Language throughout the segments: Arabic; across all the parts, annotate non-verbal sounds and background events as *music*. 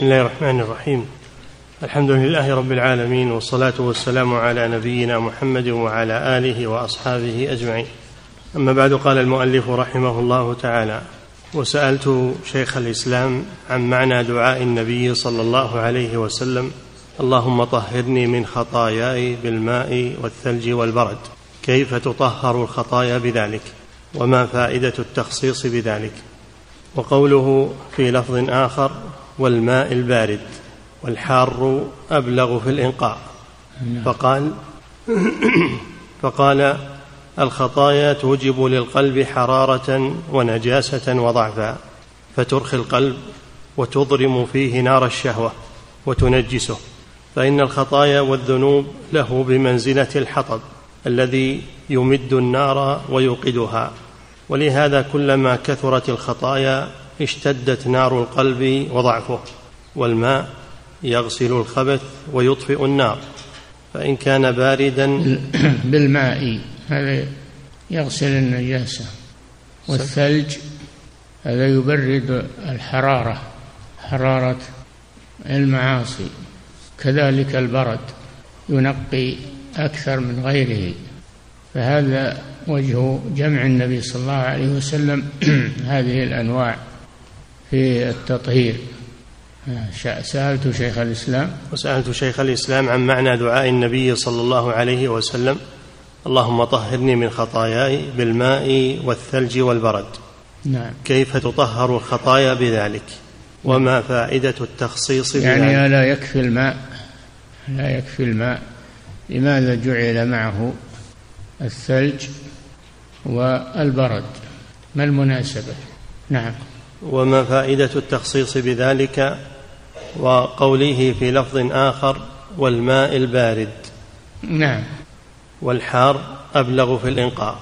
بسم الله الرحمن الرحيم. الحمد لله رب العالمين والصلاة والسلام على نبينا محمد وعلى آله وأصحابه أجمعين. أما بعد قال المؤلف رحمه الله تعالى وسألت شيخ الإسلام عن معنى دعاء النبي صلى الله عليه وسلم اللهم طهرني من خطاياي بالماء والثلج والبرد كيف تطهر الخطايا بذلك؟ وما فائدة التخصيص بذلك؟ وقوله في لفظ آخر والماء البارد والحار أبلغ في الإنقاء. نعم. فقال *clears throat* فقال الخطايا توجب للقلب حرارة ونجاسة وضعفا فترخي القلب وتضرم فيه نار الشهوة وتنجسه. فإن الخطايا والذنوب له بمنزلة الحطب الذي يمد النار ويوقدها. ولهذا كلما كثرت الخطايا اشتدت نار القلب وضعفه والماء يغسل الخبث ويطفئ النار. فإن كان باردا *clears throat* بالماء هذا يغسل النجاسة. والثلج هذا يبرد الحرارة حرارة المعاصي. كذلك البرد ينقي أكثر من غيره. فهذا وجه جمع النبي صلى الله عليه وسلم *clears throat* هذه الأنواع. في التطهير. سألت شيخ الإسلام. وسألت شيخ الإسلام عن معنى دعاء النبي صلى الله عليه وسلم. اللهم طهرني من خطاياي بالماء والثلج والبرد. نعم. كيف تطهر الخطايا بذلك؟ وما فائدة التخصيص بذلك؟ يعني لا يكفي الماء. لا يكفي الماء. لماذا جعل معه الثلج والبرد؟ ما المناسبة؟ نعم. وما فائدة التخصيص بذلك وقوله في لفظ آخر والماء البارد. نعم. والحار أبلغ في الإنقاء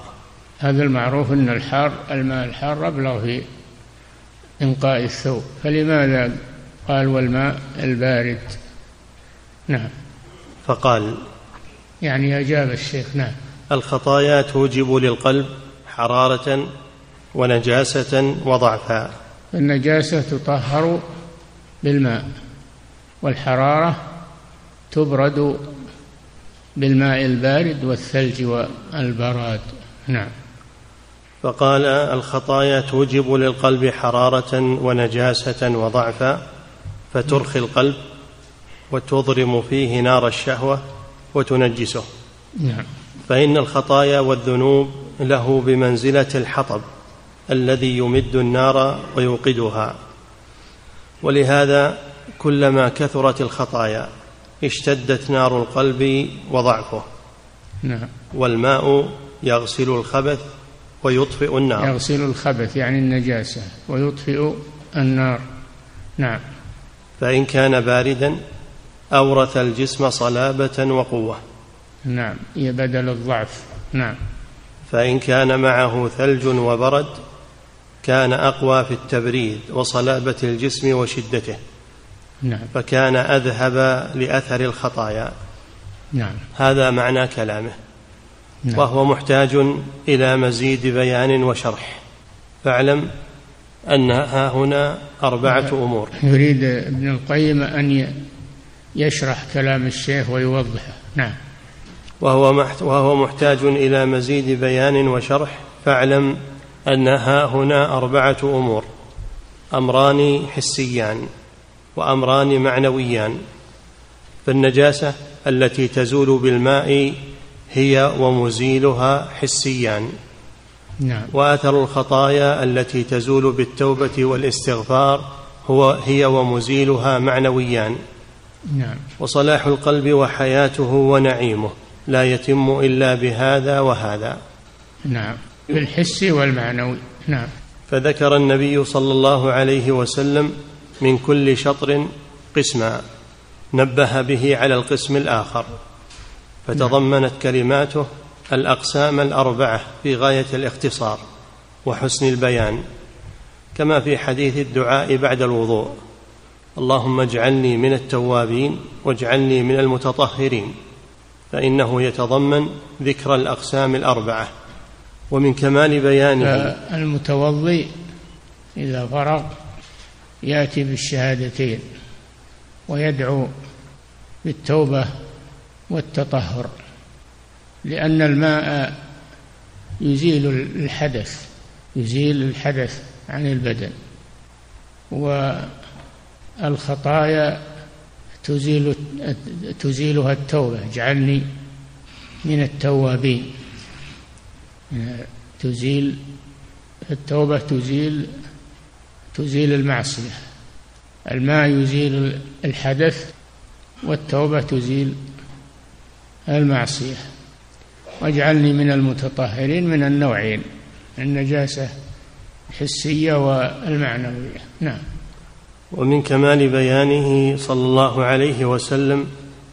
هذا المعروف أن الحار الماء الحار أبلغ في إنقاء الثوب. فلماذا قال والماء البارد؟ نعم. فقال يعني أجاب الشيخ نعم. الخطايا توجب للقلب حرارة ونجاسة وضعفا النجاسة تطهر بالماء والحرارة تبرد بالماء البارد والثلج والبراد. نعم. فقال الخطايا توجب للقلب حرارة ونجاسة وضعفا فترخي القلب وتضرم فيه نار الشهوة وتنجسه. نعم. فإن الخطايا والذنوب له بمنزلة الحطب. الذي يمد النار ويوقدها. ولهذا كلما كثرت الخطايا اشتدت نار القلب وضعفه. نعم. والماء يغسل الخبث ويطفئ النار. يغسل الخبث يعني النجاسة ويطفئ النار. نعم. فإن كان باردا أورث الجسم صلابة وقوة. نعم. بدل الضعف. نعم. فإن كان معه ثلج وبرد كان أقوى في التبريد وصلابة الجسم وشدته. نعم. فكان أذهب لأثر الخطايا. نعم. هذا معنى كلامه. نعم. وهو محتاج إلى مزيد بيان وشرح. فاعلم أن ها هنا أربعة نعم. أمور. يريد ابن القيم أن يشرح كلام الشيخ ويوضحه. نعم. وهو وهو محتاج إلى مزيد بيان وشرح. فاعلم أن ها هنا أربعة أمور. أمران حسيان وأمران معنويان. فالنجاسة التي تزول بالماء هي ومزيلها حسيان. نعم. وأثر الخطايا التي تزول بالتوبة والاستغفار هو هي ومزيلها معنويان. نعم. وصلاح القلب وحياته ونعيمه. لا يتم إلا بهذا وهذا. نعم. بالحسي والمعنوي. نعم. فذكر النبي صلى الله عليه وسلم من كل شطر قسما نبه به على القسم الآخر فتضمنت كلماته الأقسام الأربعة في غاية الاختصار وحسن البيان كما في حديث الدعاء بعد الوضوء اللهم اجعلني من التوابين واجعلني من المتطهرين فإنه يتضمن ذكر الأقسام الأربعة ومن كمال بيانه. المتوضي إذا فرغ يأتي بالشهادتين ويدعو بالتوبة والتطهر لأن الماء يزيل الحدث يزيل الحدث عن البدن والخطايا تزيل تزيلها التوبة. اجعلني من التوابين. تزيل التوبة تزيل تزيل المعصية. الماء يزيل الحدث والتوبة تزيل المعصية. واجعلني من المتطهرين من النوعين النجاسة الحسية والمعنوية. نعم. ومن كمال بيانه صلى الله عليه وسلم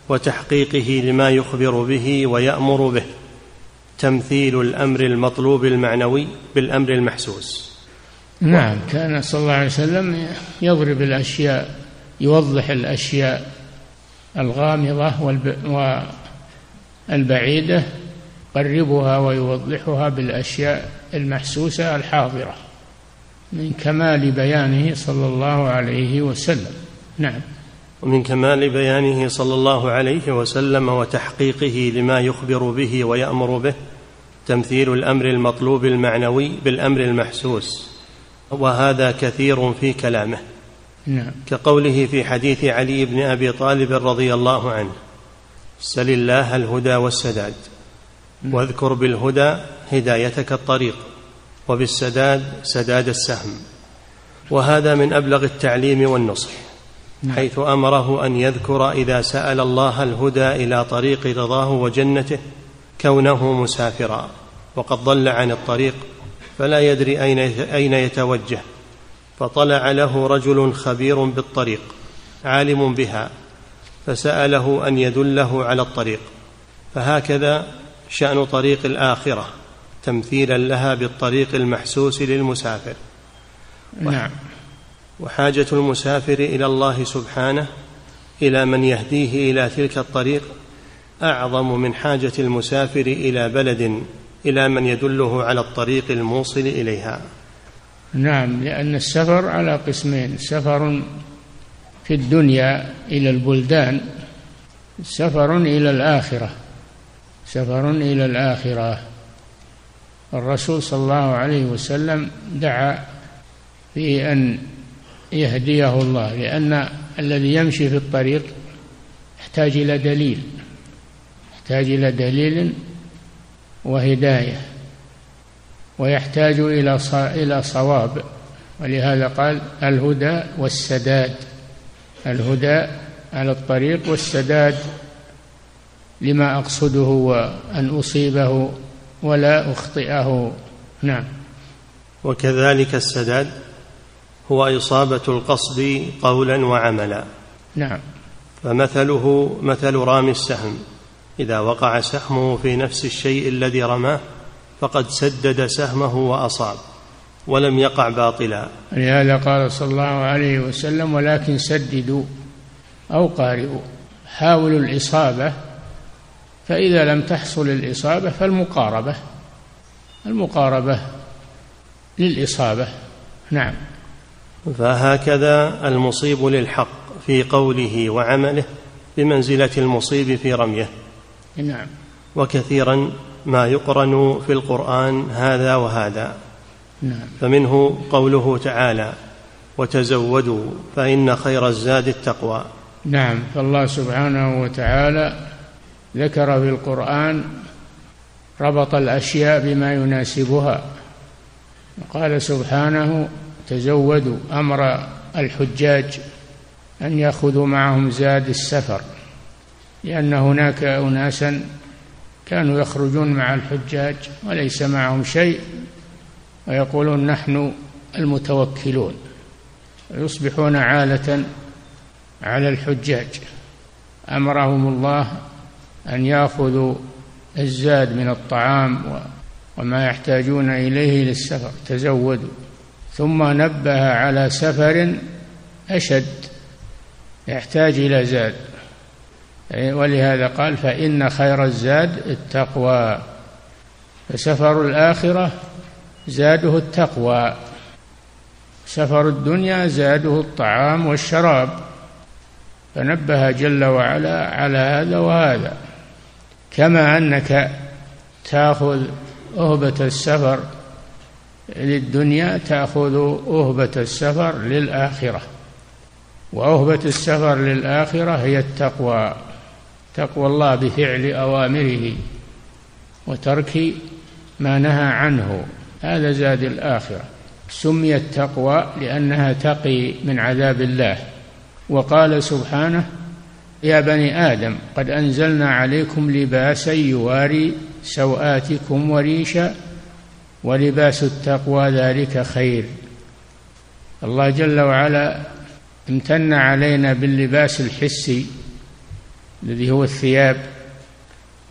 وتحقيقه لما يخبر به ويأمر به. تمثيل الأمر المطلوب المعنوي بالأمر المحسوس. نعم كان صلى الله عليه وسلم يضرب الأشياء يوضح الأشياء الغامضة والبعيدة يقربها ويوضحها بالأشياء المحسوسة الحاضرة من كمال بيانه صلى الله عليه وسلم. نعم. ومن كمال بيانه صلى الله عليه وسلم وتحقيقه لما يخبر به ويأمر به تمثيل الأمر المطلوب المعنوي بالأمر المحسوس وهذا كثير في كلامه نعم. كقوله في حديث علي بن أبي طالب رضي الله عنه سل الله الهدى والسداد واذكر بالهدى هدايتك الطريق وبالسداد سداد السهم وهذا من أبلغ التعليم والنصح. حيث أمره أن يذكر إذا سأل الله الهدى إلى طريق رضاه وجنته كونه مسافرا. وقد ضل عن الطريق فلا يدري أين أين يتوجه. فطلع له رجل خبير بالطريق عالم بها فسأله أن يدله على الطريق. فهكذا شأن طريق الآخرة تمثيلا لها بالطريق المحسوس للمسافر. نعم. وحاجة المسافر إلى الله سبحانه إلى من يهديه إلى تلك الطريق أعظم من حاجة المسافر إلى بلد إلى من يدله على الطريق الموصل إليها. نعم لأن السفر على قسمين سفر في الدنيا إلى البلدان سفر إلى الآخرة سفر إلى الآخرة. الرسول صلى الله عليه وسلم دعا في أن يهديه الله لأن الذي يمشي في الطريق يحتاج إلى دليل يحتاج إلى دليل وهداية ويحتاج إلى إلى صواب. ولهذا قال الهدى والسداد الهدى على الطريق والسداد لما أقصده وأن أصيبه ولا أخطئه. نعم. وكذلك السداد هو إصابة القصد قولا وعملا. نعم. فمثله مثل رامي السهم. إذا وقع سهمه في نفس الشيء الذي رماه فقد سدد سهمه وأصاب ولم يقع باطلا. لهذا قال صلى الله عليه وسلم ولكن سددوا أو قارئوا. حاولوا الإصابة فإذا لم تحصل الإصابة فالمقاربة المقاربة للإصابة. نعم. فهكذا المصيب للحق في قوله وعمله بمنزلة المصيب في رميه. نعم. وكثيرا ما يقرن في القرآن هذا وهذا. نعم. فمنه قوله تعالى وتزودوا فإن خير الزاد التقوى. نعم. فالله سبحانه وتعالى ذكر في القرآن ربط الأشياء بما يناسبها. قال سبحانه تزودوا أمر الحجاج أن يأخذوا معهم زاد السفر لأن هناك أناسا كانوا يخرجون مع الحجاج وليس معهم شيء ويقولون نحن المتوكلون ويصبحون عالة على الحجاج. أمرهم الله أن يأخذوا الزاد من الطعام وما يحتاجون إليه للسفر. تزودوا. ثم نبه على سفر أشد يحتاج إلى زاد. ولهذا قال فإن خير الزاد التقوى. فسفر الآخرة زاده التقوى. سفر الدنيا زاده الطعام والشراب. فنبه جل وعلا على هذا وهذا. كما أنك تأخذ أهبة السفر للدنيا تأخذ أهبة السفر للآخرة. وأهبة السفر للآخرة هي التقوى تقوى الله بفعل أوامره وترك ما نهى عنه. هذا زاد الآخرة. سميت تقوى لأنها تقي من عذاب الله. وقال سبحانه يا بني آدم قد أنزلنا عليكم لباسا يواري سوآتكم وريشا ولباس التقوى ذلك خير. الله جل وعلا امتن علينا باللباس الحسي الذي هو الثياب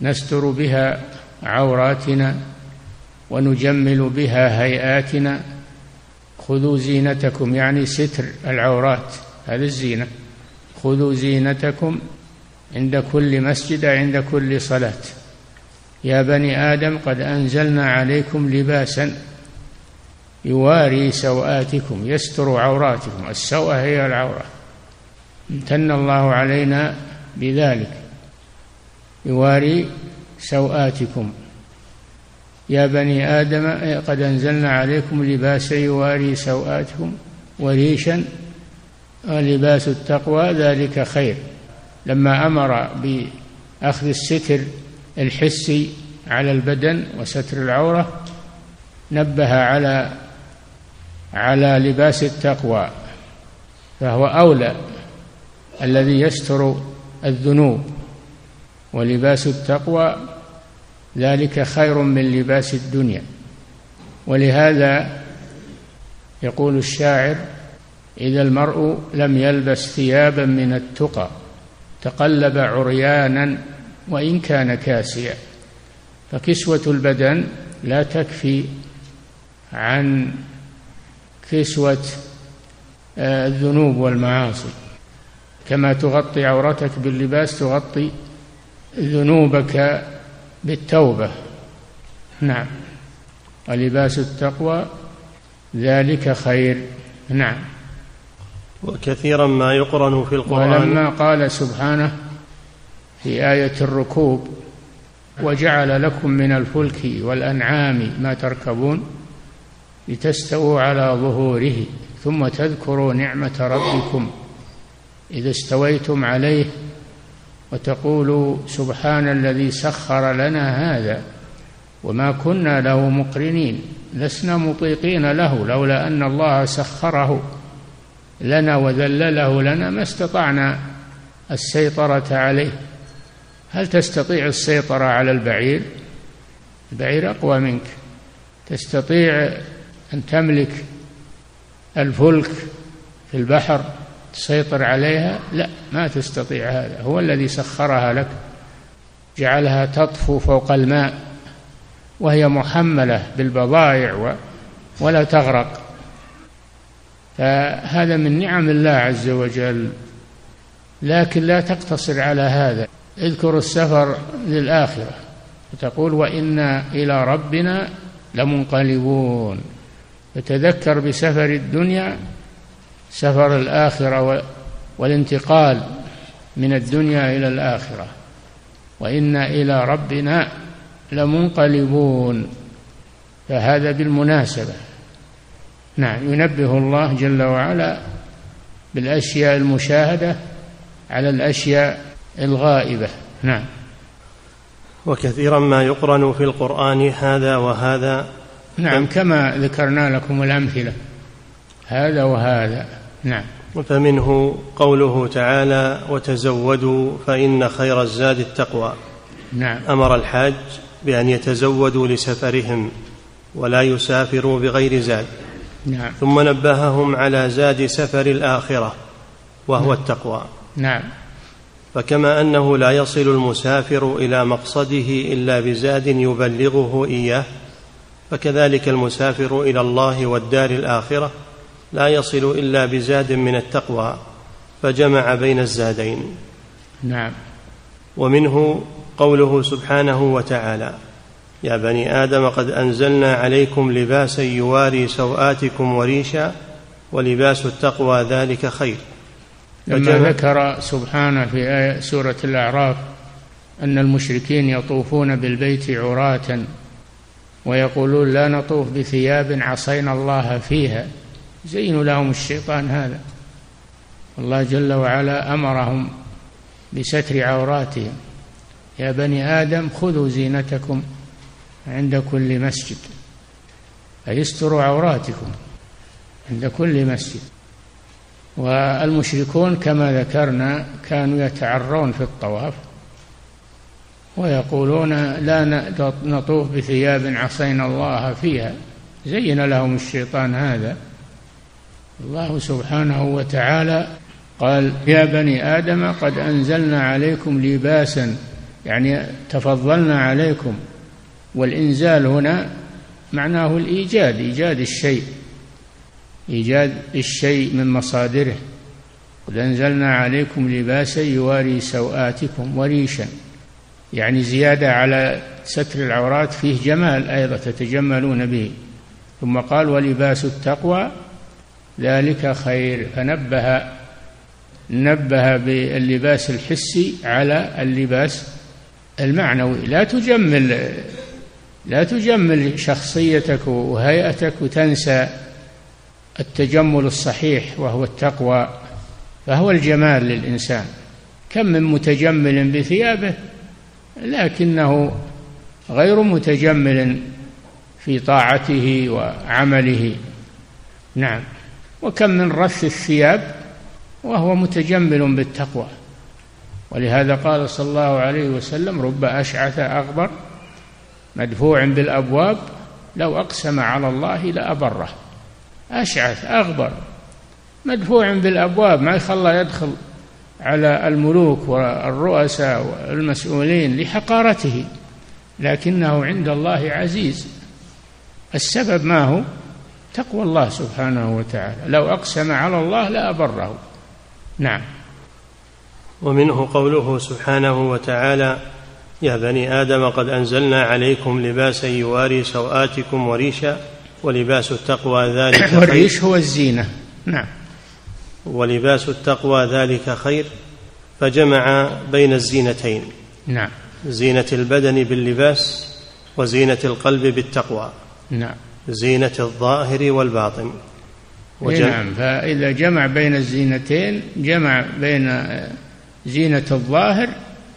نستر بها عوراتنا ونجمل بها هيئاتنا. خذوا زينتكم يعني ستر العورات هذه الزينة. خذوا زينتكم عند كل مسجد عند كل صلاة. يا بني آدم قد أنزلنا عليكم لباسا يواري سوآتكم يستر عوراتكم السوءة هي العورة. امتن الله علينا بذلك. يواري سوآتكم. يا بني آدم قد أنزلنا عليكم لباسا يواري سوآتكم وريشا ولباس التقوى ذلك خير. لما أمر بأخذ الستر الحسي على البدن وستر العورة نبه على على لباس التقوى فهو أولى الذي يستر الذنوب. ولباس التقوى ذلك خير من لباس الدنيا. ولهذا يقول الشاعر إذا المرء لم يلبس ثيابا من التقى تقلب عريانا وإن كان كاسيا. فكسوة البدن لا تكفي عن كسوة آه، الذنوب والمعاصي. كما تغطي عورتك باللباس تغطي ذنوبك بالتوبة. نعم. ولباس التقوى ذلك خير. نعم. وكثيرا ما يقرن في القرآن. ولما قال سبحانه في آية الركوب وجعل لكم من الفلك والأنعام ما تركبون لتستووا على ظهوره ثم تذكروا نعمة ربكم إذا استويتم عليه وتقولوا سبحان الذي سخر لنا هذا وما كنا له مقرنين لسنا مطيقين له لولا أن الله سخره لنا وذلله لنا ما استطعنا السيطرة عليه هل تستطيع السيطرة على البعير؟ البعير أقوى منك. تستطيع أن تملك الفلك في البحر تسيطر عليها؟ لا ما تستطيع هذا. هو الذي سخرها لك جعلها تطفو فوق الماء وهي محملة بالبضائع ولا تغرق. فهذا من نعم الله عز وجل لكن لا تقتصر على هذا. اذكر السفر للآخرة وتقول وإنا إلى ربنا لمنقلبون. فتذكر بسفر الدنيا سفر الآخرة والانتقال من الدنيا إلى الآخرة. وإنا إلى ربنا لمنقلبون. فهذا بالمناسبة. نعم ينبه الله جل وعلا بالأشياء المشاهدة على الأشياء الغائبة. نعم. وكثيرا ما يقرن في القرآن هذا وهذا. نعم كما ذكرنا لكم الأمثلة. هذا وهذا. نعم. فمنه قوله تعالى وتزودوا فإن خير الزاد التقوى. نعم. أمر الحاج بأن يتزودوا لسفرهم ولا يسافروا بغير زاد. نعم. ثم نبههم على زاد سفر الآخرة وهو نعم. التقوى. نعم. فكما أنه لا يصل المسافر إلى مقصده إلا بزاد يبلغه إياه فكذلك المسافر إلى الله والدار الآخرة لا يصل إلا بزاد من التقوى فجمع بين الزادين. نعم. ومنه قوله سبحانه وتعالى يا بني آدم قد أنزلنا عليكم لباسا يواري سوآتكم وريشا ولباس التقوى ذلك خير. لما ذكر سبحانه في آية سورة الأعراف أن المشركين يطوفون بالبيت عراة ويقولون لا نطوف بثياب عصينا الله فيها. زين لهم الشيطان هذا. الله جل وعلا أمرهم بستر عوراتهم. يا بني آدم خذوا زينتكم عند كل مسجد. أي استروا عوراتكم عند كل مسجد. والمشركون كما ذكرنا كانوا يتعرون في الطواف ويقولون لا نطوف بثياب عصينا الله فيها. زين لهم الشيطان هذا. الله سبحانه وتعالى قال يا بني آدم قد أنزلنا عليكم لباسا يعني تفضلنا عليكم والإنزال هنا معناه الإيجاد إيجاد الشيء. إيجاد الشيء من مصادره. قد أنزلنا عليكم لباسا يواري سوآتكم وريشا. يعني زيادة على ستر العورات فيه جمال أيضا تتجملون به. ثم قال ولباس التقوى ذلك خير. فنبه نبه باللباس الحسي على اللباس المعنوي. لا تجمل لا تجمل شخصيتك وهيئتك وتنسى التجمل الصحيح وهو التقوى فهو الجمال للإنسان. كم من متجمل بثيابه لكنه غير متجمل في طاعته وعمله. نعم. وكم من رث الثياب وهو متجمل بالتقوى. ولهذا قال صلى الله عليه وسلم رب أشعث أغبر مدفوع بالأبواب لو أقسم على الله لأبره. أشعث أغبر. مدفوع بالأبواب ما يخلى يدخل على الملوك والرؤساء والمسؤولين لحقارته. لكنه عند الله عزيز. السبب ما هو؟ تقوى الله سبحانه وتعالى. لو أقسم على الله لأبره نعم. ومنه قوله سبحانه وتعالى يا بني آدم قد أنزلنا عليكم لباسا يواري سوآتكم وريشا. ولباس التقوى ذلك *coughs* خير. والريش هو الزينة. نعم. ولباس التقوى ذلك خير فجمع بين الزينتين. نعم. زينة البدن باللباس وزينة القلب بالتقوى. نعم. زينة الظاهر والباطن. وجمع نعم. فإذا جمع بين الزينتين جمع بين زينة الظاهر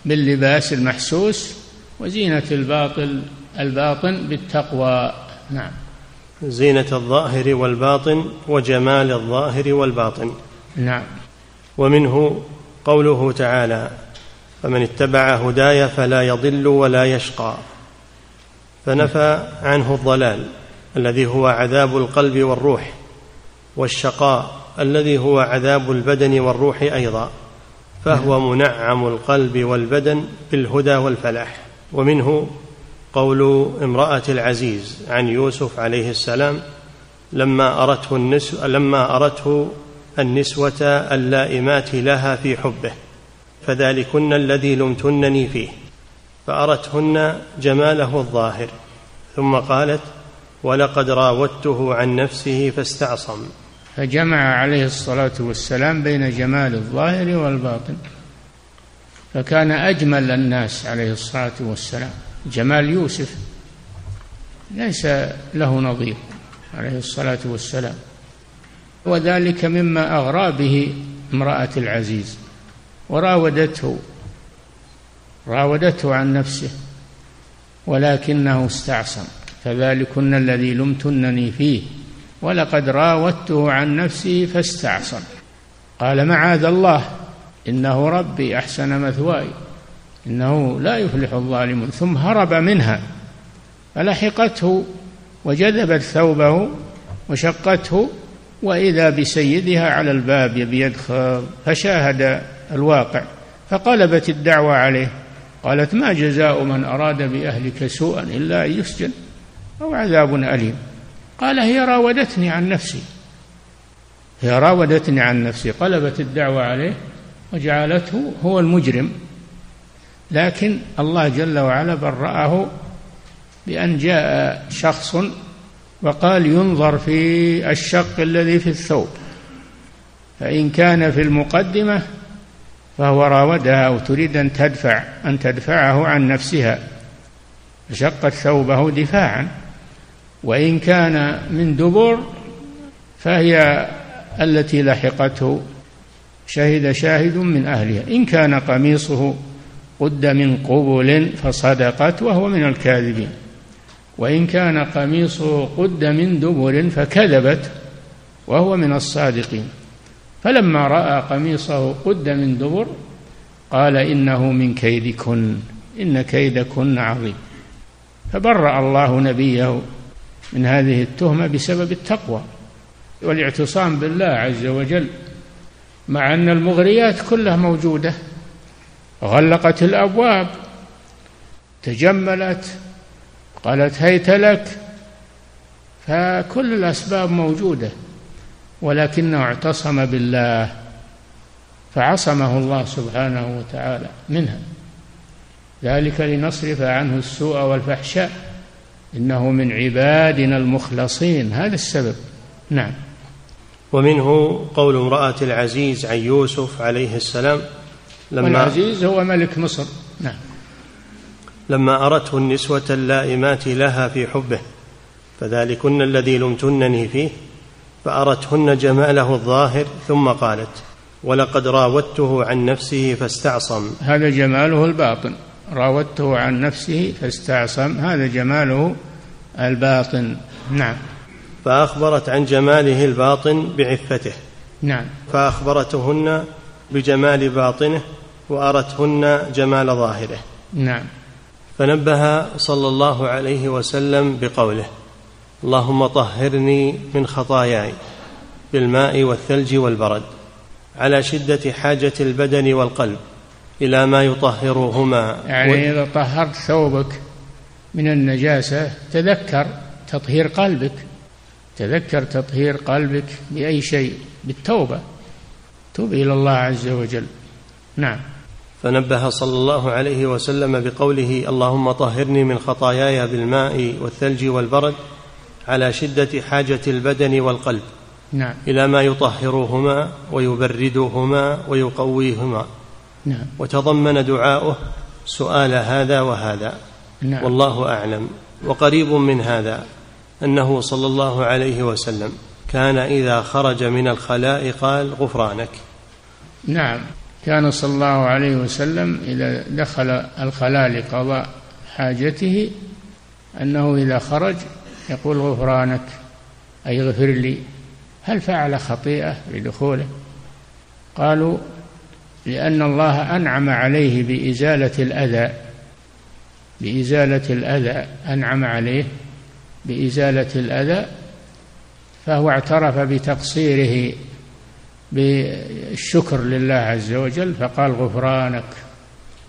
باللباس المحسوس وزينة الباطل الباطن بالتقوى. نعم. زينة الظاهر والباطن وجمال الظاهر والباطن. نعم. ومنه قوله تعالى فمن اتبع هداي فلا يضل ولا يشقى. فنفى عنه الضلال الذي هو عذاب القلب والروح والشقاء الذي هو عذاب البدن والروح أيضا فهو منعم القلب والبدن بالهدى والفلاح. ومنه قول امرأة العزيز عن يوسف عليه السلام لما أرته النسو لما أرته النسوة اللائمات لها في حبه فذلكن الذي لمتنني فيه. فأرتهن جماله الظاهر. ثم قالت ولقد راودته عن نفسه فاستعصم. فجمع عليه الصلاة والسلام بين جمال الظاهر والباطن. فكان أجمل الناس عليه الصلاة والسلام. جمال يوسف ليس له نظير عليه الصلاة والسلام وذلك مما أغرى به امرأة العزيز وراودته راودته عن نفسه ولكنه استعصم فذلكن الذي لمتنني فيه ولقد راودته عن نفسه فاستعصم. قال معاذ الله إنه ربي أحسن مثواي. إنه لا يفلح الظالمون ثم هرب منها فلحقته وجذبت ثوبه وشقته وإذا بسيدها على الباب يبي يدخل فشاهد الواقع فقلبت الدعوة عليه قالت ما جزاء من أراد بأهلك سوءا إلا أن يسجن أو عذاب أليم. قال هي راودتني عن نفسي. هي راودتني عن نفسي. قلبت الدعوة عليه وجعلته هو المجرم. لكن الله جل وعلا برأه بأن جاء شخص وقال ينظر في الشق الذي في الثوب فإن كان في المقدمة فهو راودها أو تريد أن تدفع أن تدفعه عن نفسها شقت ثوبه دفاعا وإن كان من دبر فهي التي لحقته شهد شاهد من أهلها إن كان قميصه قد من قبل فصدقت وهو من الكاذبين. وإن كان قميصه قد من دبر فكذبت وهو من الصادقين. فلما رأى قميصه قد من دبر قال إنه من كيدكن إن كيدكن عظيم. فبرأ الله نبيه من هذه التهمة بسبب التقوى والاعتصام بالله عز وجل مع أن المغريات كلها موجودة. غلقت الأبواب تجملت قالت هيت لك فكل الأسباب موجودة ولكنه اعتصم بالله فعصمه الله سبحانه وتعالى منها. ذلك لنصرف عنه السوء والفحشاء إنه من عبادنا المخلصين هذا السبب. نعم. ومنه قول امرأة العزيز عن يوسف عليه السلام لما والعزيز هو ملك مصر. نعم. لما أرته النسوة اللائمات لها في حبه فذلكن الذي لمتنني فيه فأرتهن جماله الظاهر ثم قالت ولقد راودته عن نفسه فاستعصم. هذا جماله الباطن. راودته عن نفسه فاستعصم هذا جماله الباطن. نعم. فأخبرت عن جماله الباطن بعفته. نعم. فأخبرتهن بجمال باطنه وأرتهن جمال ظاهره. نعم. فنبه صلى الله عليه وسلم بقوله اللهم طهرني من خطاياي بالماء والثلج والبرد على شدة حاجة البدن والقلب إلى ما يطهرهما. يعني إذا طهرت ثوبك من النجاسة تذكر تطهير قلبك تذكر تطهير قلبك بأي شيء؟ بالتوبة. توب إلى الله عز وجل. نعم. فنبه صلى الله عليه وسلم بقوله اللهم طهرني من خطاياي بالماء والثلج والبرد على شدة حاجة البدن والقلب نعم. إلى ما يطهرهما ويبردهما ويقويهما نعم. وتضمن دعاؤه سؤال هذا وهذا نعم. والله أعلم وقريب من هذا أنه صلى الله عليه وسلم كان إذا خرج من الخلاء قال غفرانك نعم كان صلى الله عليه وسلم إذا دخل الخلاء لقضاء حاجته أنه إذا خرج يقول غفرانك أي اغفر لي. هل فعل خطيئة لدخوله؟ قالوا لأن الله أنعم عليه بإزالة الأذى بإزالة الأذى أنعم عليه بإزالة الأذى فهو اعترف بتقصيره بالشكر لله عز وجل فقال غفرانك.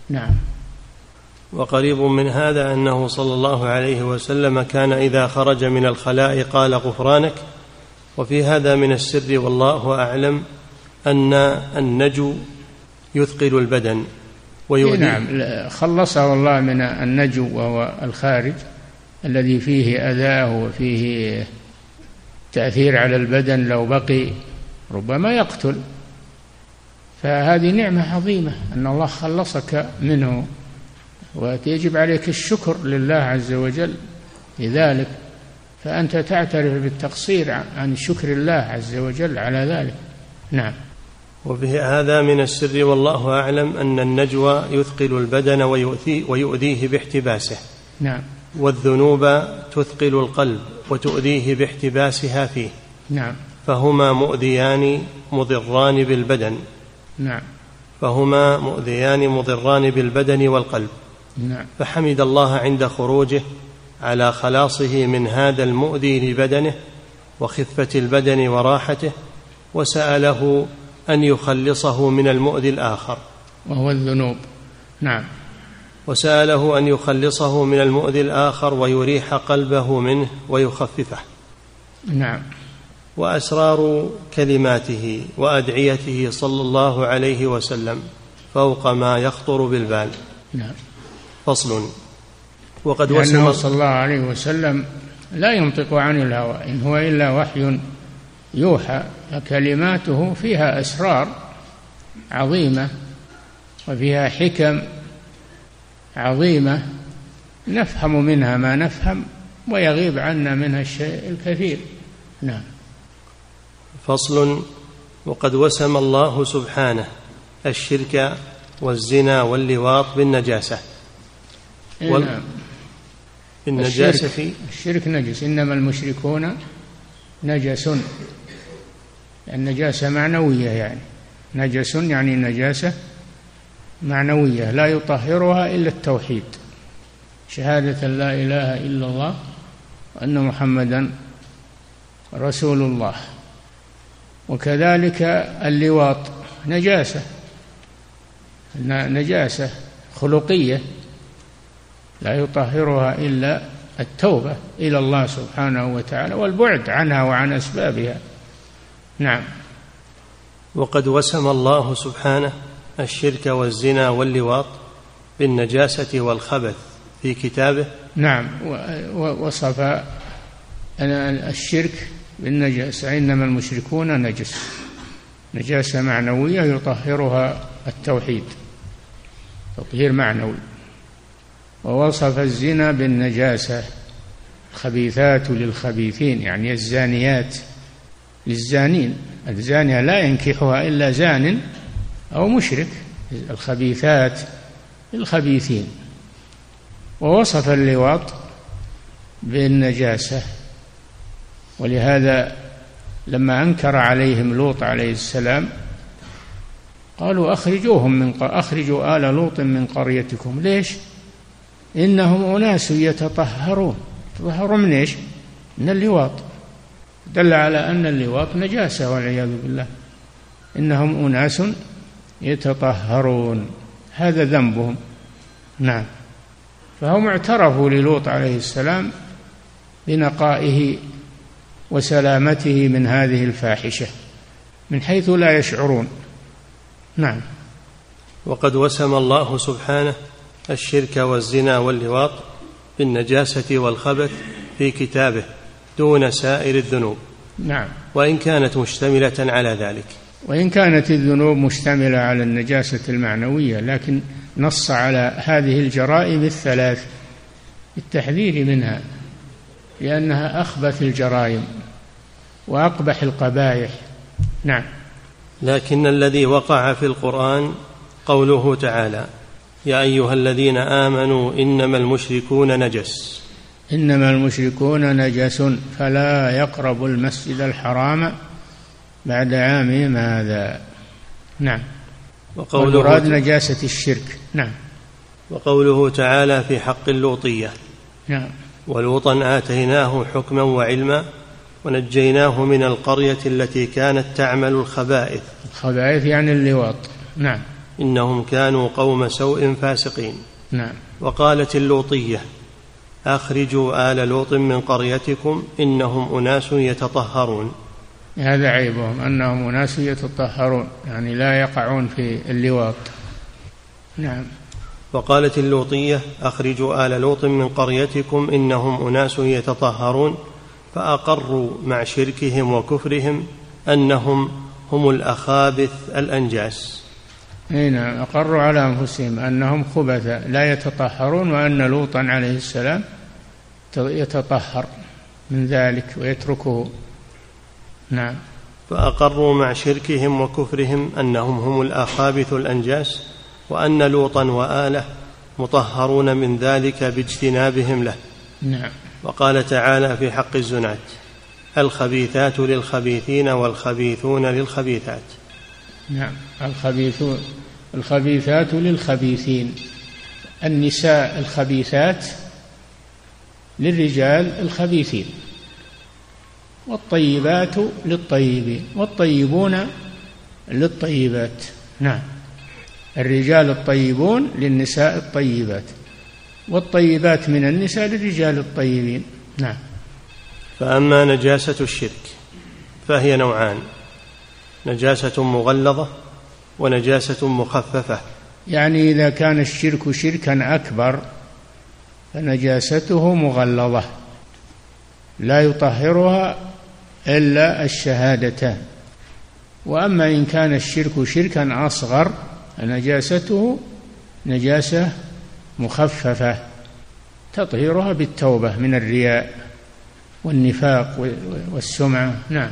نعم. وقريب من هذا أنه صلى الله عليه وسلم كان إذا خرج من الخلاء قال غفرانك. وفي هذا من السر والله أعلم أن النجو يثقل البدن ويؤذيه نعم. خلصه الله من النجو وهو الخارج الذي فيه أذاه وفيه تأثير على البدن لو بقي. ربما يقتل. فهذه نعمة عظيمة أن الله خلصك منه ويجب عليك الشكر لله عز وجل لذلك فأنت تعترف بالتقصير عن شكر الله عز وجل على ذلك. نعم. وفي هذا من السر والله أعلم أن النجوى يثقل البدن ويؤذي ويؤذيه باحتباسه. نعم. والذنوب تثقل القلب وتؤذيه باحتباسها فيه. نعم. فهما مؤذيان مضران بالبدن. نعم. فهما مؤذيان مضران بالبدن والقلب. نعم. فحمد الله عند خروجه على خلاصه من هذا المؤذي لبدنه وخفة البدن وراحته وسأله أن يخلصه من المؤذي الآخر. وهو الذنوب. نعم. وسأله أن يخلصه من المؤذي الآخر ويريح قلبه منه ويخففه. نعم. وأسرار كلماته وأدعيته صلى الله عليه وسلم فوق ما يخطر بالبال. نعم. فصل. وقد وسم صلى الله عليه وسلم لا ينطق عن الهوى إن هو إلا وحي يوحى كلماته فيها أسرار عظيمة وفيها حكم عظيمة نفهم منها ما نفهم ويغيب عنا منها الشيء الكثير. نعم. فصل وقد وسم الله سبحانه الشرك والزنا واللواط بالنجاسة. إيه، وال... نعم. بالنجاسة الشرك, الشرك نجس إنما المشركون نجس النجاسة معنوية يعني. نجس يعني نجاسة معنوية لا يطهرها إلا التوحيد. شهادة لا إله إلا الله وأن محمدا رسول الله. وكذلك اللواط نجاسة نجاسة خلقية لا يطهرها إلا التوبة إلى الله سبحانه وتعالى والبعد عنها وعن أسبابها. نعم. وقد وسم الله سبحانه الشرك والزنا واللواط بالنجاسة والخبث في كتابه. نعم. وصف الشرك بالنجاسة إنما المشركون نجس. نجاسة معنوية يطهرها التوحيد تطهير معنوي. ووصف الزنا بالنجاسة الخبيثات للخبيثين يعني الزانيات للزانين. الزانية لا ينكحها إلا زان أو مشرك الخبيثات للخبيثين. ووصف اللواط بالنجاسة ولهذا لما أنكر عليهم لوط عليه السلام قالوا أخرجوهم من أخرجوا آل لوط من قريتكم. ليش؟ إنهم أناس يتطهرون. يتطهرون من إيش؟ من اللواط. دل على أن اللواط نجاسة والعياذ بالله. إنهم أناس يتطهرون. هذا ذنبهم. نعم. فهم اعترفوا للوط عليه السلام بنقائه وسلامته من هذه الفاحشة من حيث لا يشعرون. نعم. وقد وسم الله سبحانه الشرك والزنا واللواط بالنجاسة والخبث في كتابه دون سائر الذنوب. نعم. وإن كانت مشتملة على ذلك. وإن كانت الذنوب مشتملة على النجاسة المعنوية لكن نص على هذه الجرائم الثلاث بالتحذير منها. لأنها أخبث الجرائم وأقبح القبائح. نعم. لكن الذي وقع في القرآن قوله تعالى يا أيها الذين آمنوا إنما المشركون نجس. إنما المشركون نجس فلا يقربوا المسجد الحرام بعد عامهم هذا نعم. وقوله والمراد نجاسة الشرك. نعم. وقوله تعالى في حق اللوطية. نعم. ولوطا آتيناه حكما وعلما ونجيناه من القرية التي كانت تعمل الخبائث. الخبائث يعني اللواط. نعم. إنهم كانوا قوم سوء فاسقين. نعم. وقالت اللوطية أخرجوا آل لوط من قريتكم إنهم أناس يتطهرون. هذا عيبهم أنهم أناس يتطهرون يعني لا يقعون في اللواط. نعم. وقالت اللوطية أخرجوا آل لوط من قريتكم إنهم أناس يتطهرون فأقروا مع شركهم وكفرهم أنهم هم الأخابث الأنجاس. أي نعم أقروا على أنفسهم أنهم خبث لا يتطهرون وأن لوطا عليه السلام يتطهر من ذلك ويتركه. نعم. فأقروا مع شركهم وكفرهم أنهم هم الأخابث الأنجاس وأن لوطا وآله مطهرون من ذلك باجتنابهم له. نعم. وقال تعالى في حق الزناة الخبيثات للخبيثين والخبيثون للخبيثات. نعم. الخبيثون الخبيثات للخبيثين. النساء الخبيثات للرجال الخبيثين. والطيبات للطيبين. والطيبون للطيبات. نعم. الرجال الطيبون للنساء الطيبات والطيبات من النساء للرجال الطيبين. نعم. فأما نجاسة الشرك فهي نوعان نجاسة مغلظة ونجاسة مخففة. يعني إذا كان الشرك شركا أكبر فنجاسته مغلظة لا يطهرها إلا الشهادتان. وأما إن كان الشرك شركا أصغر فنجاسته نجاسة مخففة تطهيرها بالتوبة من الرياء والنفاق والسمعة نعم.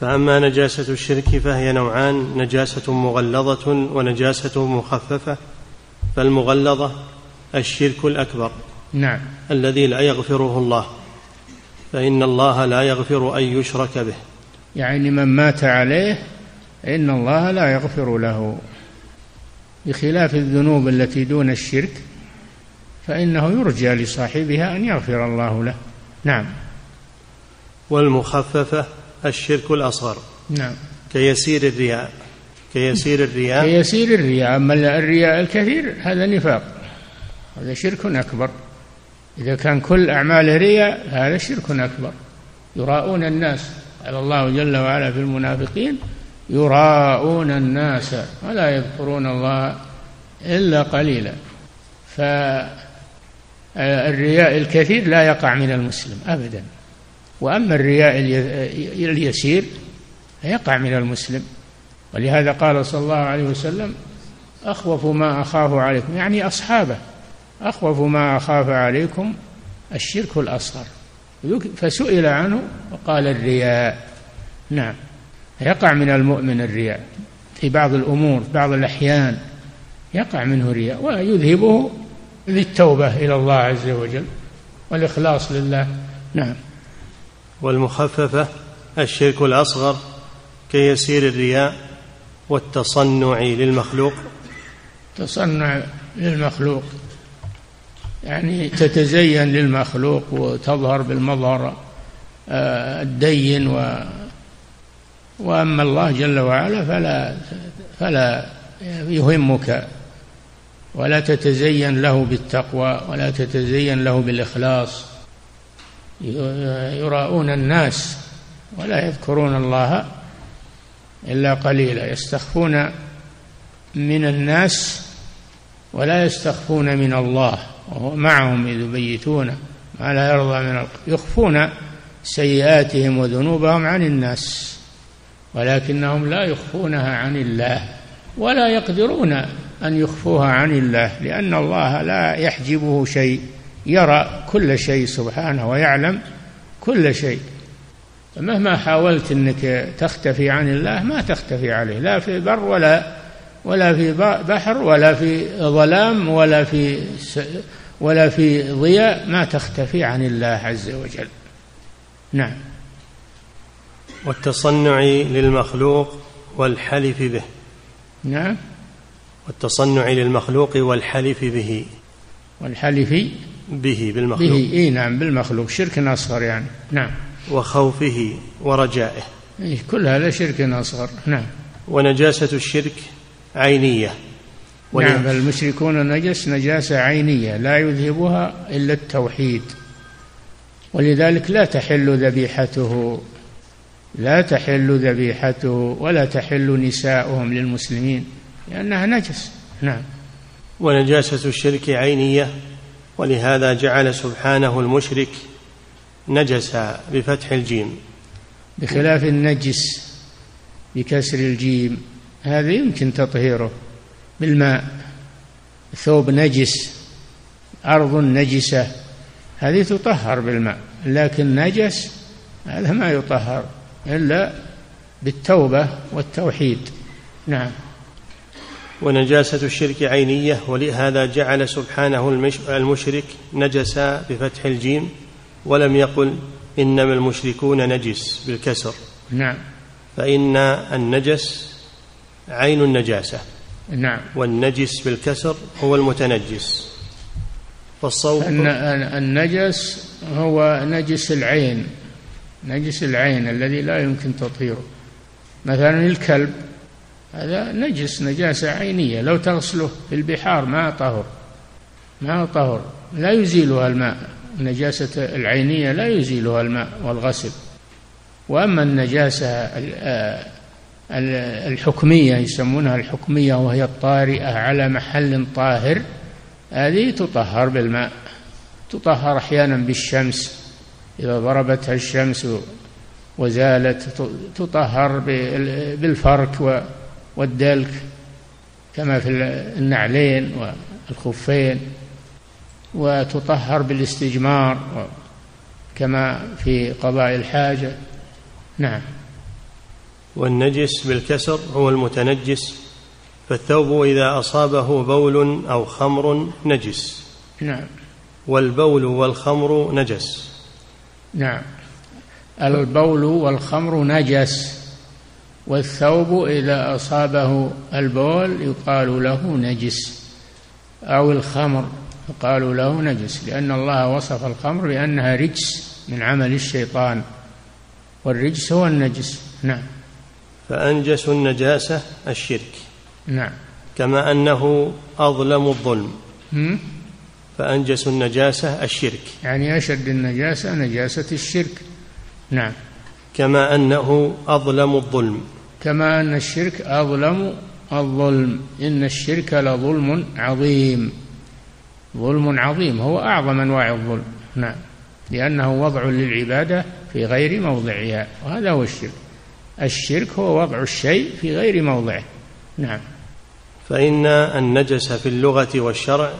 فأما نجاسة الشرك فهي نوعان نجاسة مغلظة ونجاسة مخففة. فالمغلظة الشرك الأكبر نعم. الذي لا يغفره الله. فإن الله لا يغفر أن يشرك به. يعني من مات عليه إن الله لا يغفر له. بخلاف الذنوب التي دون الشرك فإنه يرجى لصاحبها أن يغفر الله له. نعم. والمخففة الشرك الأصغر. نعم. كيسير الرياء. كيسير الرياء. كيسير الرياء. أما الرياء الكثير هذا نفاق. هذا شرك أكبر. إذا كان كل أعمال رياء هذا شرك أكبر. يراءون الناس. قال الله جل وعلا في المنافقين يراءون الناس ولا يذكرون الله إلا قليلا. فالرياء الكثير لا يقع من المسلم أبدا. وأما الرياء اليسير يقع من المسلم. ولهذا قال صلى الله عليه وسلم أخوف ما أخاف عليكم يعني أصحابه. أخوف ما أخاف عليكم الشرك الأصغر. فسئل عنه وقال الرياء. نعم. يقع من المؤمن الرياء في بعض الأمور بعض الأحيان يقع منه رياء ويذهبه للتوبة إلى الله عز وجل والإخلاص لله. نعم. والمخففة الشرك الأصغر كيسير الرياء والتصنع للمخلوق. تصنع للمخلوق يعني تتزين للمخلوق وتظهر بالمظهر آه، الدين و وأما الله جل وعلا فلا فلا يهمك ولا تتزين له بالتقوى ولا تتزين له بالإخلاص يراءون الناس ولا يذكرون الله إلا قليلا يستخفون من الناس ولا يستخفون من الله وهو معهم إذ يبيتون ما لا يرضى من. يخفون سيئاتهم وذنوبهم عن الناس ولكنهم لا يخفونها عن الله ولا يقدرون أن يخفوها عن الله لأن الله لا يحجبه شيء يرى كل شيء سبحانه ويعلم كل شيء. فمهما حاولت إنك تختفي عن الله ما تختفي عليه لا في بر ولا ولا في بحر ولا في ظلام ولا في ولا في ضياء ما تختفي عن الله عز وجل. نعم. والتصنع للمخلوق والحلف به. نعم. والتصنع للمخلوق والحلف به. والحلف به بالمخلوق. به. إي نعم بالمخلوق. شرك أصغر يعني. نعم. وخوفه ورجائه. إيه كل هذا شرك أصغر. نعم. ونجاسة الشرك عينية. نعم المشركون نجس نجاسة عينية. لا يذهبها إلا التوحيد. ولذلك لا تحل ذبيحته. لا تحل ذبيحته ولا تحل نساؤهم للمسلمين لأنها نجس. نعم. ونجاسة الشرك عينية ولهذا جعل سبحانه المشرك نجسا بفتح الجيم. بخلاف النجس بكسر الجيم هذا يمكن تطهيره بالماء. ثوب نجس أرض نجسة هذه تطهر بالماء لكن نجس هذا ما يطهر. إلا بالتوبة والتوحيد. نعم. ونجاسة الشرك عينية ولهذا جعل سبحانه المشرك نجسا بفتح الجيم ولم يقل إنما المشركون نجس بالكسر. نعم. فإن النجس عين النجاسة. نعم. والنجس بالكسر هو المتنجس. فالصوت النجس هو نجس العين. نجس العين الذي لا يمكن تطهيره. مثلا الكلب هذا نجس نجاسة عينية. لو تغسله في البحار ما طهر ما طهر لا يزيلها الماء. النجاسة العينية لا يزيلها الماء والغسل. وأما النجاسة الحكمية يسمونها الحكمية وهي الطارئة على محل طاهر هذه تطهر بالماء. تطهر أحيانا بالشمس. إذا ضربتها الشمس وزالت تطهر بالفرك والدلك كما في النعلين والخفين وتطهر بالاستجمار كما في قضاء الحاجة. نعم. والنجس بالكسر هو المتنجس فالثوب إذا أصابه بول أو خمر نجس. نعم. والبول والخمر نجس. نعم. البول والخمر نجس والثوب إذا أصابه البول يقال له نجس أو الخمر يقال له نجس لأن الله وصف الخمر بأنها رجس من عمل الشيطان والرجس هو النجس. نعم. فأنجس النجاسة الشرك. نعم. كما أنه أظلم الظلم. فأنجس النجاسة الشرك. يعني أشد النجاسة نجاسة الشرك. نعم. كما أنه أظلم الظلم. كما أن الشرك أظلم الظلم. إن الشرك لظلم عظيم. ظلم عظيم. هو أعظم أنواع الظلم. نعم. لأنه وضع للعبادة في غير موضعها. وهذا هو الشرك. الشرك هو وضع الشيء في غير موضعه. نعم. فإن النجس في اللغة والشرع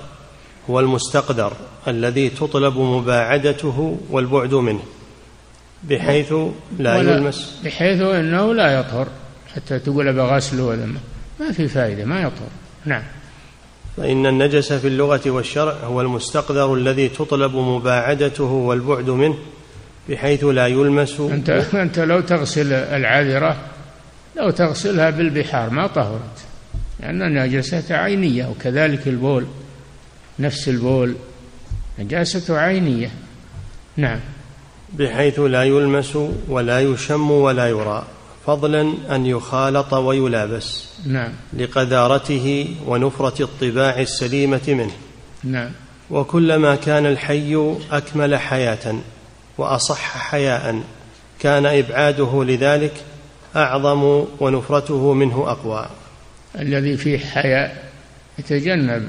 هو المستقدر الذي تطلب مباعدته والبعد منه بحيث لا يلمس. بحيث إنه لا يطهر حتى تقول بغسله ولا ما في فائدة ما يطهر. نعم. فإن النجس في اللغة والشرع هو المستقدر الذي تطلب مباعدته والبعد منه بحيث لا يلمس. أنت أنت لو تغسل العذرة لو تغسلها بالبحار ما طهرت لأن النجاسة عينية وكذلك البول. نفس البول نجاسة عينية. نعم. بحيث لا يلمس ولا يشم ولا يرى فضلا أن يخالط ويلابس. نعم. لقذارته ونفرة الطباع السليمة منه. نعم. وكلما كان الحي أكمل حياة وأصح حياء كان إبعاده لذلك أعظم ونفرته منه أقوى. الذي فيه حياء يتجنب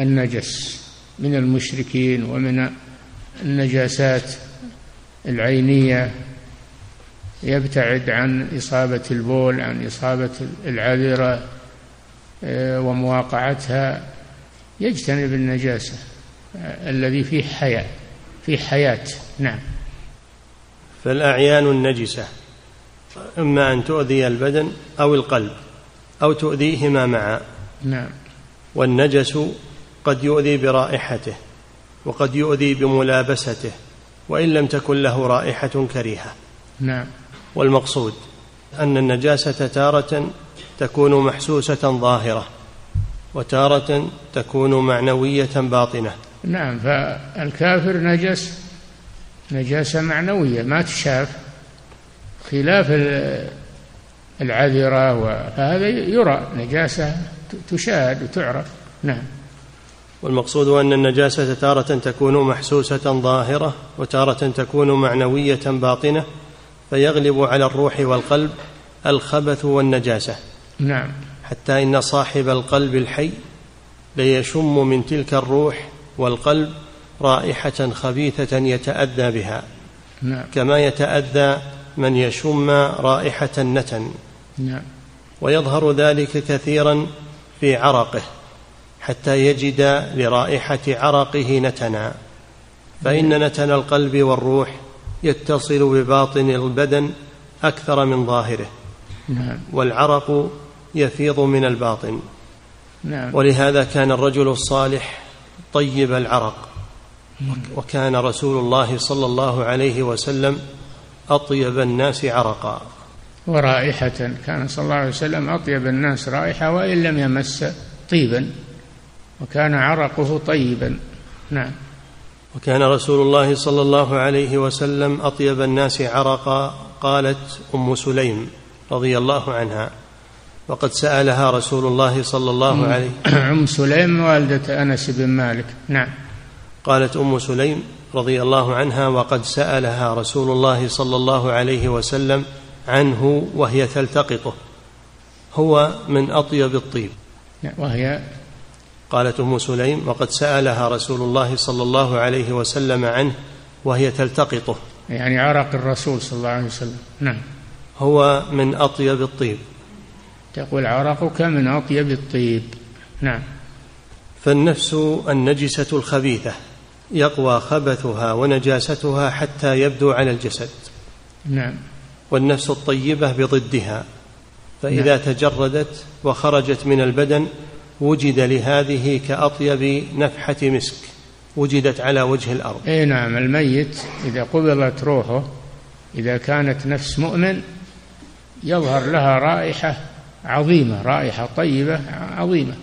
النجس من المشركين ومن النجاسات العينية يبتعد عن إصابة البول عن إصابة العذرة آه، ومواقعتها. يجتنب النجاسة آه، الذي فيه حياة فيه حياة. نعم. فالأعيان النجسة إما أن تؤذي البدن أو القلب أو تؤذيهما معا. نعم. والنجس قد يؤذي برائحته وقد يؤذي بملابسته وإن لم تكن له رائحة كريهة. نعم. والمقصود أن النجاسة تارة تكون محسوسة ظاهرة وتارة تكون معنوية باطنة. نعم فالكافر نجس نجاسة معنوية ما تشاف خلاف العذرة فهذا يرى نجاسة تشاهد وتعرف. نعم. والمقصود أن النجاسة تارة تكون محسوسة ظاهرة وتارة تكون معنوية باطنة فيغلب على الروح والقلب الخبث والنجاسة. نعم. حتى إن صاحب القلب الحي ليشم من تلك الروح والقلب رائحة خبيثة يتأذى بها. نعم. كما يتأذى من يشم رائحة النتن. نعم. ويظهر ذلك كثيرا في عرقه. حتى يجد لرائحة عرقه نتنا. فإن نتن القلب والروح يتصل بباطن البدن أكثر من ظاهره. نعم. والعرق يفيض من الباطن. نعم. ولهذا كان الرجل الصالح طيب العرق. وكان رسول الله صلى الله عليه وسلم أطيب الناس عرقا. ورائحة. كان صلى الله عليه وسلم أطيب الناس رائحة وإن لم يمس طيبا. وكان عرقه طيبا. نعم. وكان رسول الله صلى الله عليه وسلم أطيب الناس عرقا قالت أم سليم رضي الله عنها. وقد سألها رسول الله صلى الله عليه *clears throat* أم سليم والدة أنس بن مالك. نعم. قالت أم سليم رضي الله عنها وقد سألها رسول الله صلى الله عليه وسلم عنه وهي تلتقطه. هو من أطيب الطيب. وهي قالت أم سليم وقد سألها رسول الله صلى الله عليه وسلم عنه وهي تلتقطه. يعني عرق الرسول صلى الله عليه وسلم. نعم. هو من أطيب الطيب. تقول عرقك من أطيب الطيب. نعم. فالنفس النجسة الخبيثة يقوى خبثها ونجاستها حتى يبدو على الجسد. نعم. والنفس الطيبة بضدها فإذا نعم. تجردت وخرجت من البدن وجد لهذه كأطيب نفحة مسك وجدت على وجه الأرض. أي نعم الميت إذا قبلت روحه إذا كانت نفس مؤمن يظهر لها رائحة عظيمة رائحة طيبة عظيمة.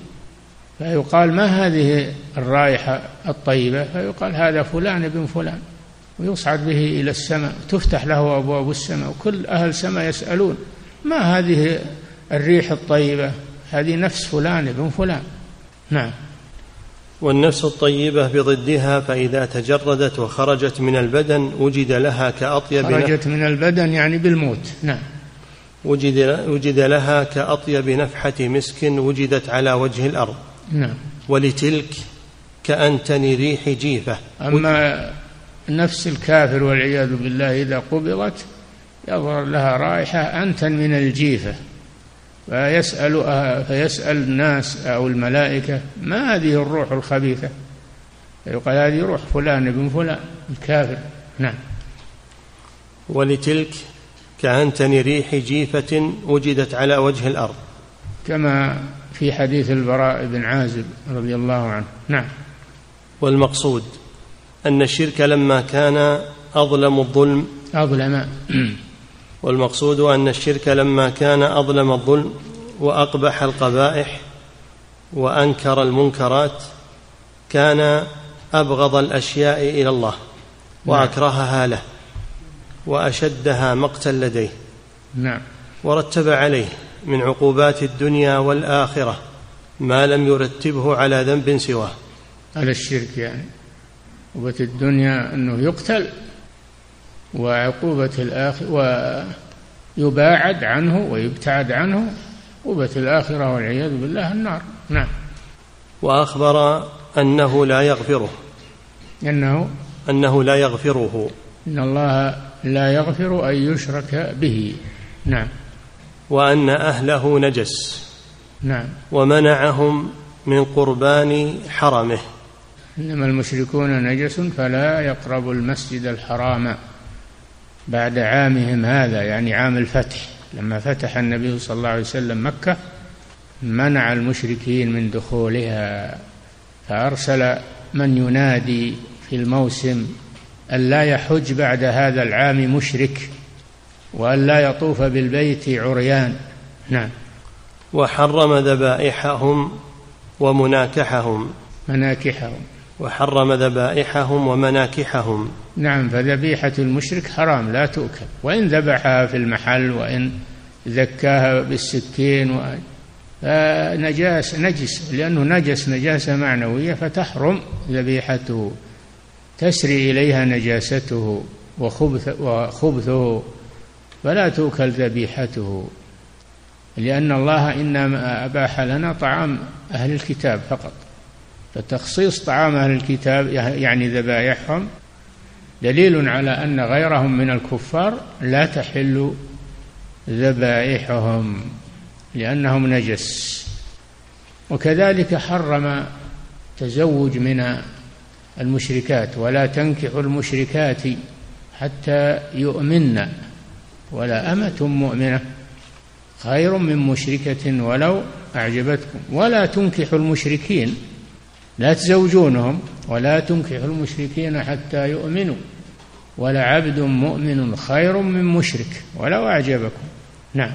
فيقال ما هذه الرائحة الطيبة؟ فيقال هذا فلان ابن فلان ويصعد به إلى السماء تفتح له أبواب السماء وكل أهل السماء يسألون ما هذه الريح الطيبة؟ هذه نفس فلان ابن فلان. نعم. والنفس الطيبة بضدها فإذا تجردت وخرجت من البدن وجد لها كأطيب خرجت من البدن يعني بالموت. نعم. وجد, وجد لها كأطيب نفحة مسك وجدت على وجه الأرض. نعم. ولتلك كأنتن ريح جيفة. أما نفس الكافر والعياذ بالله إذا قبضت يظهر لها رائحة أنتن من الجيفة. فيسأل فيسأل الناس أو الملائكة ما هذه الروح الخبيثة؟ فيقال هذه روح فلان ابن فلان الكافر. نعم. ولتلك كأنتن ريح جيفة وجدت على وجه الأرض. كما في حديث البراء بن عازب رضي الله عنه. نعم. والمقصود أن الشرك لما كان أظلم الظلم. أظلم. *clears throat* والمقصود أن الشرك لما كان أظلم الظلم وأقبح القبائح وأنكر المنكرات كان أبغض الأشياء إلى الله وأكرهها له وأشدها مقتا لديه. نعم. ورتب عليه من عقوبات الدنيا والآخرة ما لم يرتبه على ذنب سواه. على الشرك يعني. عقوبة الدنيا أنه يقتل. وعقوبة الآخرة ويباعد عنه ويبتعد عنه. عقوبة الآخرة والعياذ بالله النار. نعم. وأخبر أنه لا يغفره. أنه أنه لا يغفره. إن الله لا يغفر أن يشرك به. نعم. وأن أهله نجس. نعم. ومنعهم من قربان حرمه. إنما المشركون نجس فلا يقربوا المسجد الحرام. بعد عامهم هذا يعني عام الفتح. لما فتح النبي صلى الله عليه وسلم مكة منع المشركين من دخولها فأرسل من ينادي في الموسم أن لا يحج بعد هذا العام مشرك وأن لا يطوف بالبيت عريان. نعم. وحرم ذبائحهم ومناكحهم. مناكحهم. وحرم ذبائحهم ومناكحهم. نعم فذبيحة المشرك حرام لا تؤكل. وإن ذبحها في المحل وإن ذكاها بالسكين و... فنجاس نجس لأنه نجس نجاسة معنوية فتحرم ذبيحته. تسري إليها نجاسته وخبث وخبثه فلا تؤكل ذبيحته. لأن الله إنما أباح لنا طعام أهل الكتاب فقط. فتخصيص طعام أهل الكتاب يعني ذبائحهم دليل على أن غيرهم من الكفار لا تحل ذبائحهم لأنهم نجس. وكذلك حرم تزوج من المشركات ولا تنكحوا المشركات حتى يؤمن. ولا أمة مؤمنة خير من مشركة ولو أعجبتكم. ولا تنكحوا المشركين لا تزوجونهم ولا تنكحوا المشركين حتى يؤمنوا. ولعبد مؤمن خير من مشرك ولو أعجبكم. نعم.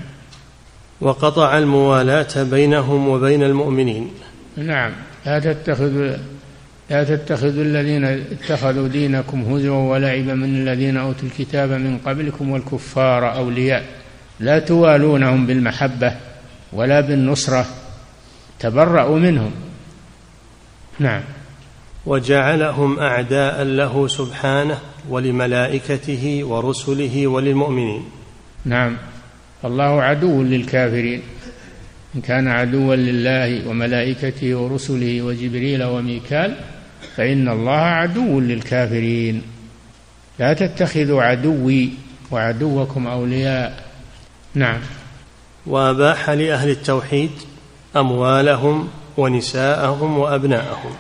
وقطع الموالاة بينهم وبين المؤمنين. نعم. لا تتخذوا لا تتخذوا الذين اتخذوا دينكم هزوا ولعبا من الذين أوتوا الكتاب من قبلكم والكفار أولياء. لا توالونهم بالمحبة ولا بالنصرة تبرأوا منهم. نعم. وجعلهم أعداء له سبحانه ولملائكته ورسله وللمؤمنين. نعم. الله عدو للكافرين. إن كان عدوا لله وملائكته ورسله وجبريل وميكال فإن الله عدو للكافرين. لا تتخذوا عدوي وعدوكم أولياء. نعم. وأباح لأهل التوحيد أموالهم ونساءهم وأبناءهم.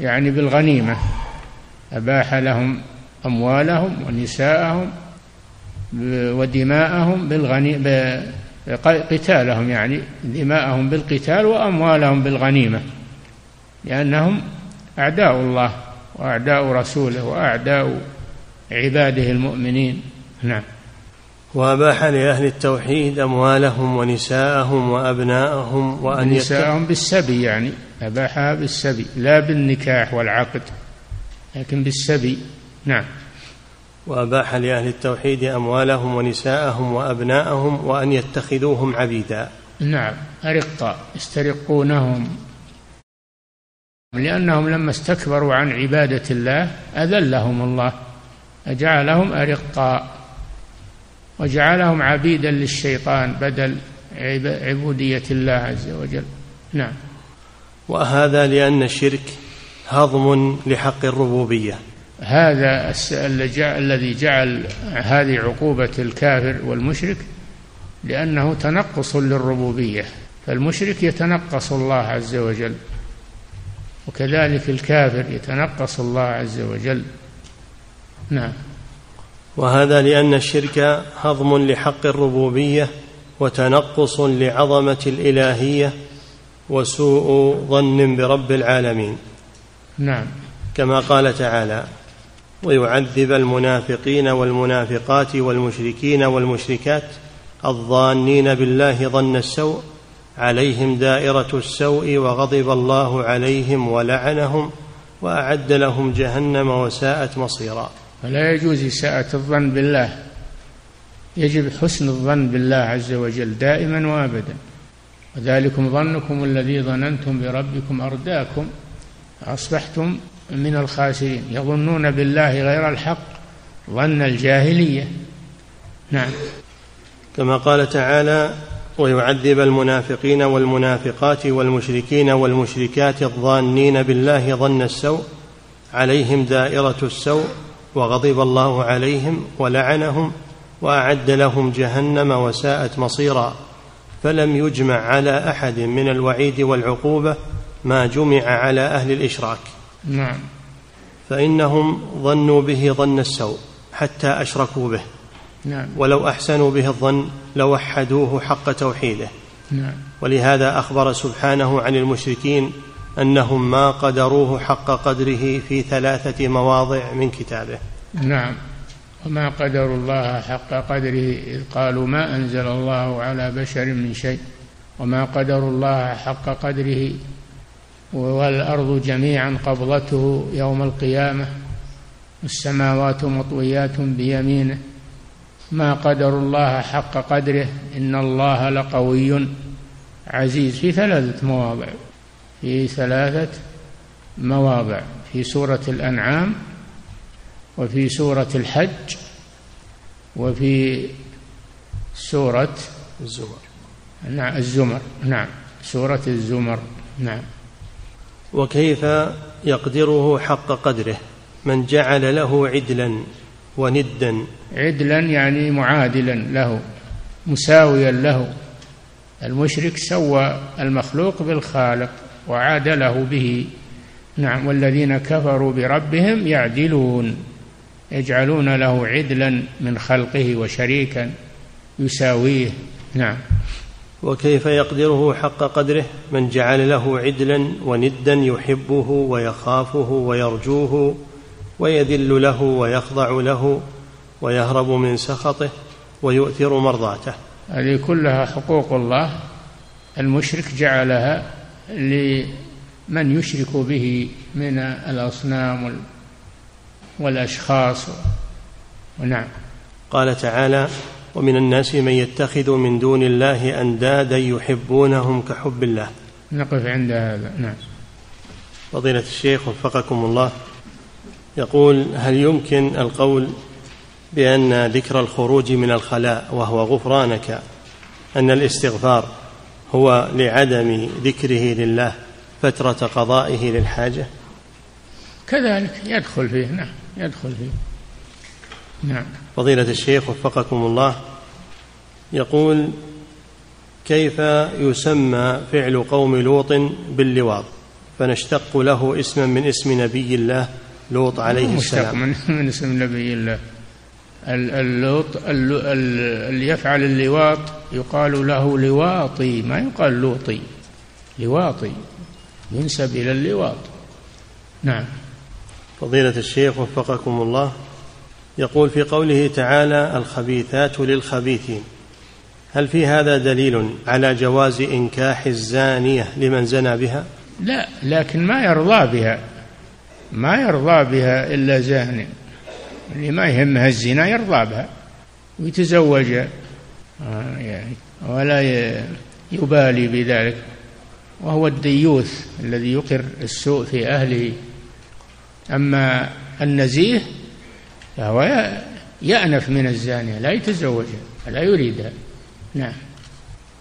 يعني بالغنيمة. أباح لهم أموالهم ونساءهم ودماءهم بالغني قتالهم يعني دماءهم بالقتال وأموالهم بالغنيمة. لأنهم أعداء الله وأعداء رسوله وأعداء عباده المؤمنين. نعم. وأباح لأهل التوحيد أموالهم ونساءهم وأبناءهم وأن نساءهم بالسبي يعني أباحها بالسبي لا بالنكاح والعقد لكن بالسبي. نعم. وأباح لأهل التوحيد أموالهم ونساءهم وأبناءهم وأن يتخذوهم عبيدا. نعم. أرقا يسترقونهم. لأنهم لما استكبروا عن عبادة الله أذلهم الله أجعلهم أرقاء وجعلهم عبيدا للشيطان بدل عبودية الله عز وجل. نعم. وهذا لأن الشرك هضم لحق الربوبية. هذا الذي جعل هذه عقوبة الكافر والمشرك لأنه تنقص للربوبية. فالمشرك يتنقص الله عز وجل وكذلك الكافر يتنقص الله عز وجل. نعم. وهذا لأن الشرك هضم لحق الربوبية وتنقص لعظمة الإلهية وسوء ظن برب العالمين. نعم. كما قال تعالى ويعذب المنافقين والمنافقات والمشركين والمشركات الظانين بالله ظن السوء عليهم دائرة السوء وغضب الله عليهم ولعنهم وأعد لهم جهنم وساءت مصيرا. فلا يجوز إساءة الظن بالله. يجب حسن الظن بالله عز وجل دائما وابدا. وذلكم ظنكم الذي ظننتم بربكم أرداكم أصبحتم من الخاسرين. يظنون بالله غير الحق ظن الجاهلية. نعم. كما قال تعالى ويعذب المنافقين والمنافقات والمشركين والمشركات الظانين بالله ظن السوء عليهم دائرة السوء وغضب الله عليهم ولعنهم وأعد لهم جهنم وساءت مصيرا. فلم يجمع على أحد من الوعيد والعقوبة ما جمع على أهل الإشراك. نعم. فإنهم ظنوا به ظن السوء حتى أشركوا به. نعم. ولو أحسنوا به الظن لوحدوه حق توحيده. نعم. ولهذا أخبر سبحانه عن المشركين أنهم ما قدروه حق قدره في ثلاثة مواضع من كتابه. نعم. وما قدروا الله حق قدره إذ قالوا ما أنزل الله على بشر من شيء وما قدروا الله حق قدره والأرض جميعا قبضته يوم القيامة والسماوات مطويات بيمينه. ما قدروا الله حق قدره إن الله لقوي عزيز في ثلاثة مواضع. في ثلاثة مواضع في سورة الأنعام وفي سورة الحج وفي سورة الزمر. نعم الزمر. نعم سورة الزمر. نعم. وكيف يقدره حق قدره؟ من جعل له عدلا وندا. عدلا يعني معادلا له مساويا له. المشرك سوى المخلوق بالخالق. وعادله به. نعم والذين كفروا بربهم يعدلون يجعلون له عدلا من خلقه وشريكا يساويه. نعم. وكيف يقدره حق قدره؟ من جعل له عدلا وندا يحبه ويخافه ويرجوه ويذل له ويخضع له ويهرب من سخطه ويؤثر مرضاته. هذه كلها حقوق الله. المشرك جعلها لمن يشرك به من الأصنام والأشخاص. ونعم قال تعالى ومن الناس من يتخذ من دون الله أندادا يحبونهم كحب الله. نقف عند هذا. نعم. فضيلة الشيخ وفقكم الله. يقول هل يمكن القول بأن ذكر الخروج من الخلاء وهو غفرانك أن الاستغفار هو لعدم ذكره لله فترة قضائه للحاجة. كذلك يدخل فيه نعم يدخل فيه. نعم. فضيلة الشيخ وفقكم الله يقول كيف يسمى فعل قوم لوط باللواط؟ فنشتق له اسما من اسم نبي الله لوط عليه السلام. من, من اسم نبي الله. اللوط اللي يفعل اللواط يقال له لواطي ما يقال لوطي لواطي ينسب إلى اللواط. نعم. فضيلة الشيخ وفقكم الله يقول في قوله تعالى الخبيثات للخبيثين. هل في هذا دليل على جواز إنكاح الزانية لمن زنى بها؟ لا لكن ما يرضى بها ما يرضى بها إلا زان اللي ما يهمها الزنا يرضى بها ويتزوج. آه، يعني ولا يبالي بذلك. وهو الديوث الذي يقر السوء في أهله. أما النزيه فهو يأنف من الزانية لا يتزوجها لا يريدها نعم.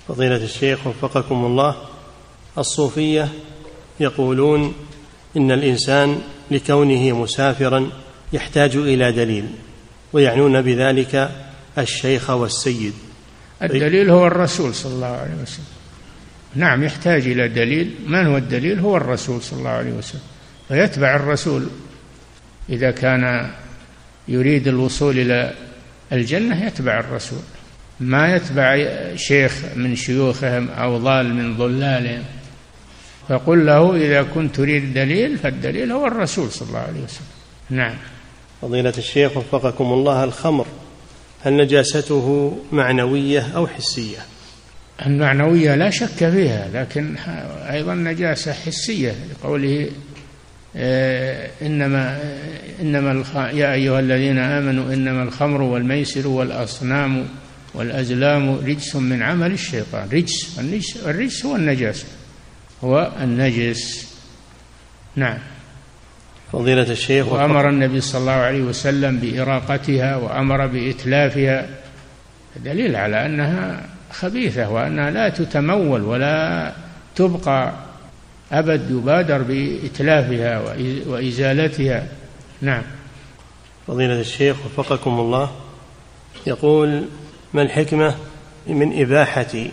فضيلة الشيخ وفقكم الله الصوفية يقولون إن الإنسان لكونه مسافرا يحتاج إلى دليل ويعنون بذلك الشيخ والسيد. الدليل هو الرسول صلى الله عليه وسلم. نعم يحتاج إلى دليل. من هو الدليل؟ هو الرسول صلى الله عليه وسلم. فيتبع الرسول إذا كان يريد الوصول إلى الجنة يتبع الرسول. ما يتبع شيخ من شيوخهم أو ضال من ضلالهم. فقل له إذا كنت تريد دليل فالدليل هو الرسول صلى الله عليه وسلم. نعم. فضيلة الشيخ وفقكم الله الخمر هل نجاسته معنوية أو حسية؟ المعنوية لا شك فيها لكن أيضا نجاسة حسية لقوله آه، إنما إنما يا أيها الذين آمنوا إنما الخمر والميسر والأصنام والأزلام رجس من عمل الشيطان. رجس الرجس, الرجس هو النجاسة هو النجس. نعم. فضيلة الشيخ وأمر النبي صلى الله عليه وسلم بإراقتها وأمر بإتلافها. دليل على أنها خبيثة وأنها لا تتمول ولا تبقى أبد يبادر بإتلافها وإزالتها. نعم. فضيلة الشيخ وفقكم الله. يقول ما الحكمة من إباحة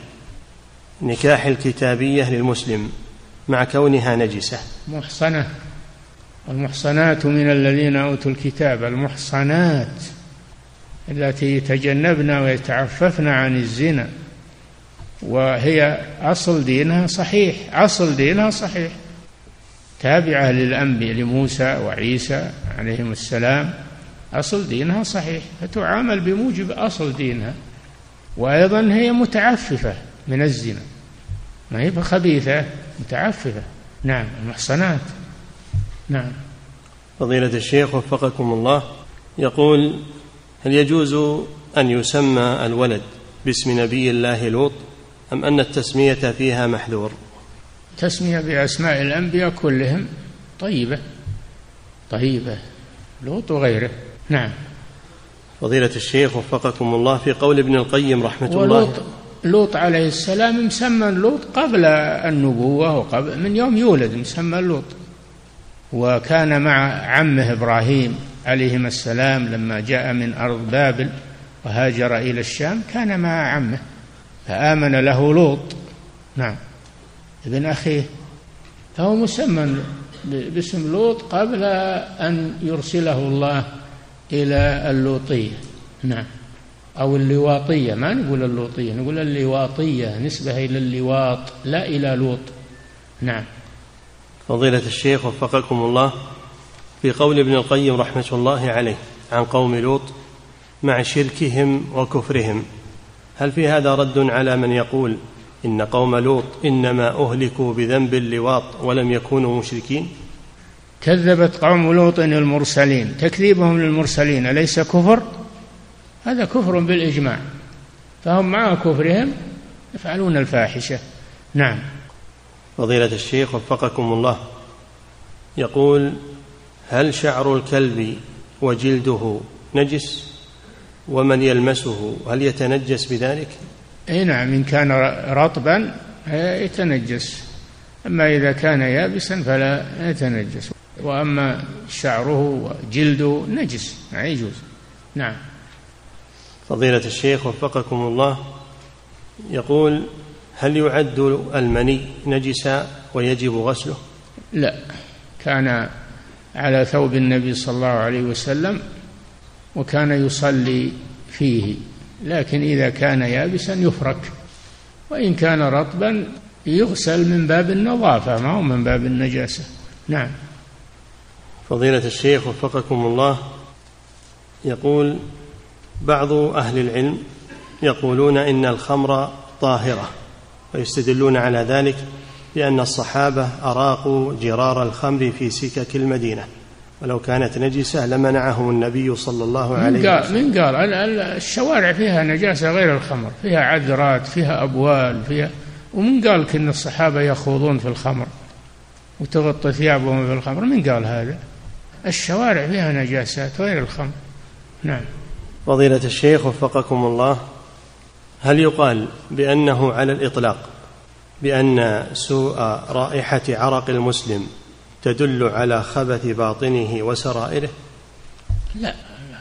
نكاح الكتابية للمسلم مع كونها نجسة؟ محصنة. المحصنات من الذين أوتوا الكتاب المحصنات التي يتجنبن ويتعففن عن الزنا. وهي أصل دينها صحيح أصل دينها صحيح. تابعة للأنبياء لموسى وعيسى عليهم السلام. أصل دينها صحيح فتعامل بموجب أصل دينها. وأيضا هي متعففة من الزنا. ما هي خبيثة متعففة. نعم المحصنات. نعم. فضيلة الشيخ وفقكم الله يقول هل يجوز أن يسمى الولد باسم نبي الله لوط أم أن التسمية فيها محذور؟ تسمية بأسماء الأنبياء كلهم طيبة طيبة لوط وغيره. نعم. فضيلة الشيخ وفقكم الله في قول ابن القيم رحمة الله لوط عليه السلام مسمى لوط قبل النبوة وقبل من يوم يولد مسمى لوط. وكان مع عمه إبراهيم عليهما السلام لما جاء من أرض بابل وهاجر إلى الشام كان مع عمه فآمن له لوط. نعم. ابن أخيه فهو مسمى باسم لوط قبل أن يرسله الله إلى اللوطية. نعم. أو اللواطية ما نقول اللوطية نقول اللواطية نسبة إلى اللواط لا إلى لوط. نعم. فضيلة الشيخ وفقكم الله في قول ابن القيم رحمة الله عليه عن قوم لوط مع شركهم وكفرهم هل في هذا رد على من يقول إن قوم لوط إنما أهلكوا بذنب اللواط ولم يكونوا مشركين؟ كذبت قوم لوط المرسلين تكذيبهم للمرسلين أليس كفر؟ هذا كفر بالإجماع فهم مع كفرهم يفعلون الفاحشة. نعم. فضيلة الشيخ وفقكم الله. يقول هل شعر الكلب وجلده نجس؟ ومن يلمسه؟ هل يتنجس بذلك؟ إي نعم إن كان رطبا يتنجس. أما إذا كان يابسا فلا يتنجس. وأما شعره وجلده نجس ما يجوز. نعم. فضيلة الشيخ وفقكم الله. يقول هل يعد المني نجسا ويجب غسله؟ لا. كان على ثوب النبي صلى الله عليه وسلم وكان يصلي فيه لكن إذا كان يابسا يفرك. وإن كان رطبا يغسل من باب النظافة ما هو من باب النجاسة. نعم. فضيلة الشيخ وفقكم الله يقول بعض أهل العلم يقولون إن الخمر طاهرة. ويستدلون على ذلك بأن الصحابة أراقوا جرار الخمر في سكك المدينة ولو كانت نجسة لمنعهم النبي صلى الله عليه من قال وسلم. من قال الشوارع فيها نجاسة غير الخمر فيها عذرات فيها أبوال فيها ومن قال إن الصحابة يخوضون في الخمر وتغطي ثيابهم في الخمر من قال هذا؟ الشوارع فيها نجاسات غير الخمر. نعم. فضيلة الشيخ وفقكم الله. هل يقال بأنه على الإطلاق بأن سوء رائحة عرق المسلم تدل على خبث باطنه وسرائره؟ لا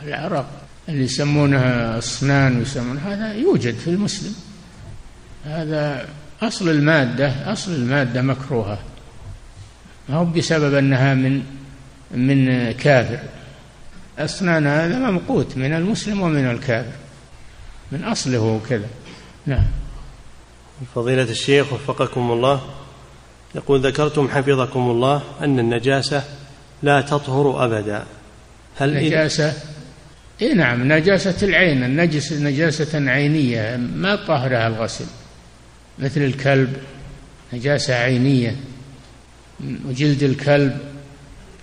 العرق اللي يسمونها أصنان ويسمون هذا يوجد في المسلم. هذا أصل المادة أصل المادة مكروهة. ما هو بسبب أنها من من كافر. أسنان هذا ممقوت من المسلم ومن الكافر. من أصله كذا. نعم. فضيلة الشيخ وفقكم الله يقول ذكرتم حفظكم الله أن النجاسة لا تطهر أبدا. هل نجاسة؟ إيه نعم نجاسة العين النجس نجاسة عينية ما طهرها الغسل. مثل الكلب نجاسة عينية. وجلد الكلب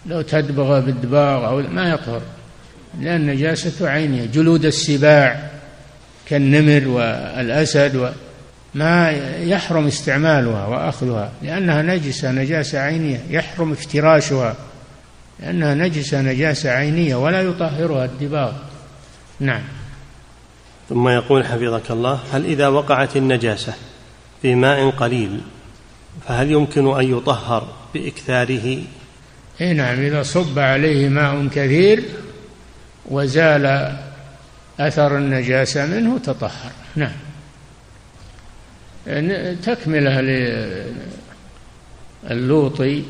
لو تدبغ بالدباغ أو ما يطهر. لأن نجاسة عينية. جلود السباع كالنمر والأسد ما يحرم استعمالها وأخذها لأنها نجسة نجاسة عينية يحرم افتراشها لأنها نجسة نجاسة عينية ولا يطهرها الدباغ نعم. ثم يقول حفظك الله هل إذا وقعت النجاسة في ماء قليل فهل يمكن أن يطهر بإكثاره؟ اي نعم إذا صب عليه ماء كثير وزال أثر النجاسة منه تطهر. نعم. تكملة للوطي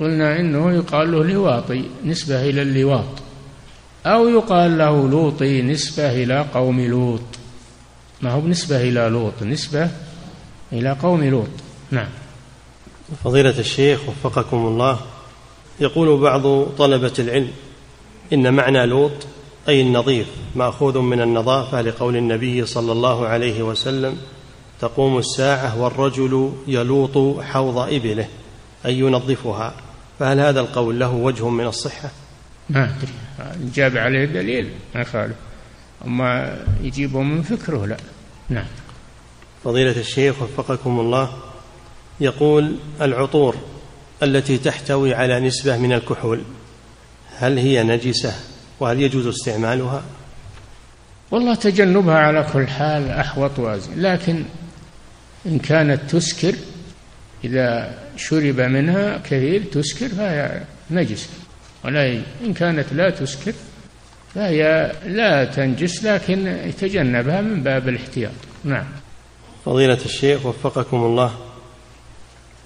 قلنا إنه يقال له لواطي نسبة إلى اللواط. أو يقال له لوطي نسبة إلى قوم لوط. ما هو بنسبة إلى لوط نسبة إلى قوم لوط. نعم. فضيلة الشيخ وفقكم الله يقول بعض طلبة العلم إن معنى لوط أي النظيف مأخوذ من النظافة لقول النبي صلى الله عليه وسلم تقوم الساعة والرجل يلوط حوض إبله أي ينظفها. فهل هذا القول له وجه من الصحة؟ ما أدري. جاب عليه دليل ما يخالف أما يجيبه من فكره لا. نعم. فضيلة الشيخ وفقكم الله يقول العطور التي تحتوي على نسبة من الكحول هل هي نجسة؟ وهل يجوز استعمالها؟ والله تجنبها على كل حال أحوط وازن لكن إن كانت تسكر إذا شرب منها كثير تسكر فهي نجسة ولا إن كانت لا تسكر فهي لا تنجس لكن يتجنبها من باب الاحتياط. نعم. فضيلة الشيخ وفقكم الله.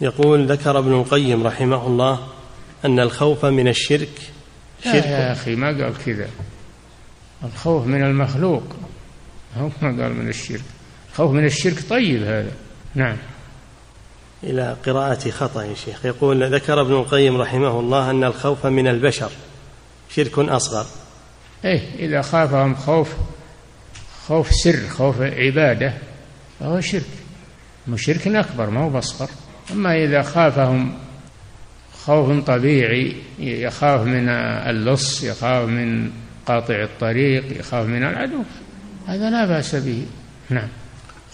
يقول ذكر ابن القيم رحمه الله أن الخوف من الشرك شرك يا أخي ما قال كذا. الخوف من المخلوق. هو ما قال من الشرك. الخوف من الشرك طيب هذا. نعم. إلى قراءة خطأ يا شيخ. يقول ذكر ابن القيم رحمه الله أن الخوف من البشر شرك أصغر. إيه إذا خافهم خوف خوف سر خوف عبادة فهو شرك. مو شرك أكبر ما هو بأصغر أما إذا خافهم خوف طبيعي يخاف من اللص يخاف من قاطع الطريق يخاف من العدو. هذا لا بأس به. نعم.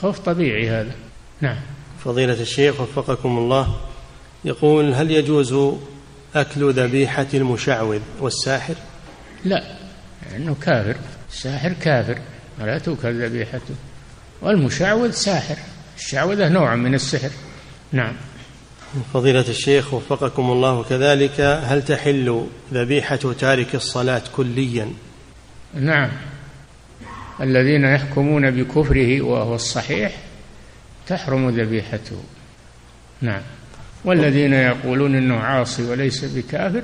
خوف طبيعي هذا. نعم. فضيلة الشيخ وفقكم الله يقول هل يجوز أكل ذبيحة المشعوذ والساحر؟ لا لأنه كافر. الساحر كافر ولا توكل ذبيحته. والمشعوذ ساحر. الشعوذة نوع من السحر. نعم. فضيلة الشيخ وفقكم الله كذلك هل تحل ذبيحة تارك الصلاة كليا؟ نعم. الذين يحكمون بكفره وهو الصحيح تحرم ذبيحته. نعم. والذين يقولون إنه عاصي وليس بكافر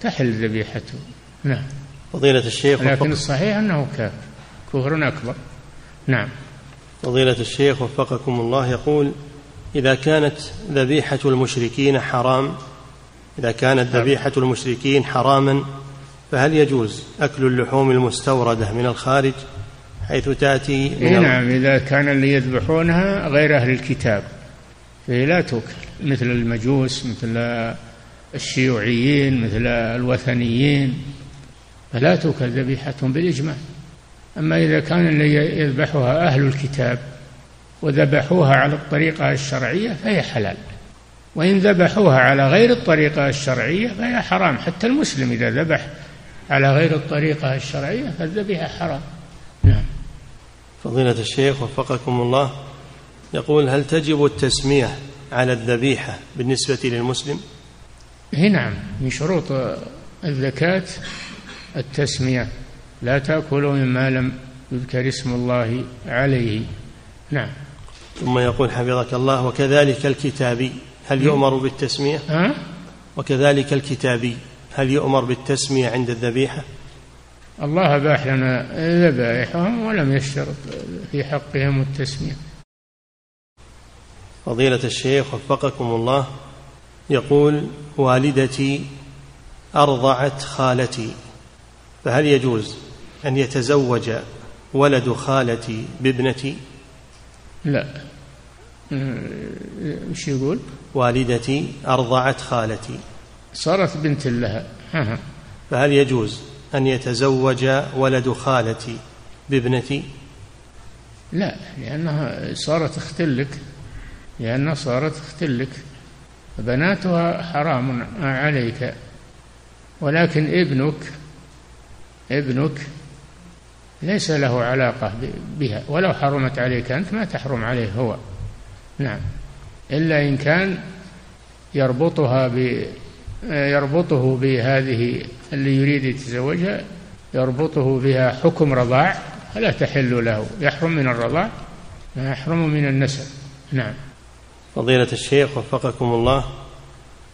تحل ذبيحته. نعم. فضيلة الشيخ لكن الصحيح أنه كافر كفر أكبر. نعم. فضيلة الشيخ وفقكم الله يقول إذا كانت ذبيحة المشركين حرام إذا كانت ذبيحة المشركين حراما فهل يجوز أكل اللحوم المستوردة من الخارج حيث تأتي من إيه نعم إذا كان اللي يذبحونها غير أهل الكتاب. فهي لا تؤكل مثل المجوس مثل الشيوعيين مثل الوثنيين فلا تؤكل ذبيحتهم بالإجماع. أما إذا كان اللي يذبحها أهل الكتاب وذبحوها على الطريقة الشرعية فهي حلال. وإن ذبحوها على غير الطريقة الشرعية فهي حرام. حتى المسلم إذا ذبح على غير الطريقة الشرعية فالذبيحة حرام. نعم. فضيلة الشيخ وفقكم الله يقول هل تجب التسمية على الذبيحة بالنسبة للمسلم؟ هي نعم. من شروط الزكاة التسمية. لا تأكلوا مما لم يذكر اسم الله عليه. نعم. ثم يقول حفظك الله وكذلك الكتابي هل يؤمر بالتسمية؟ ها؟ وكذلك الكتابي هل يؤمر بالتسمية عند الذبيحة؟ الله أباح لنا ذبائحهم ولم يشترط في حقهم التسمية فضيلة الشيخ وفقكم الله يقول والدتي أرضعت خالتي فهل يجوز أن يتزوج ولد خالتي بابنتي لا وش يقول؟ والدتي أرضعت خالتي. صارت بنت لها. فهل يجوز أن يتزوج ولد خالتي بابنتي؟ لا لأنها صارت اختلك لأنها صارت اختلك بناتها حرام عليك. ولكن ابنك ابنك ليس له علاقة بها. ولو حرمت عليك أنت ما تحرم عليه هو. نعم. إلا إن كان يربطها ب يربطه بهذه اللي يريد يتزوجها يربطه بها حكم رضاع فلا تحل له. يحرم من الرضاع ما يحرم من النسب. نعم. فضيلة الشيخ وفقكم الله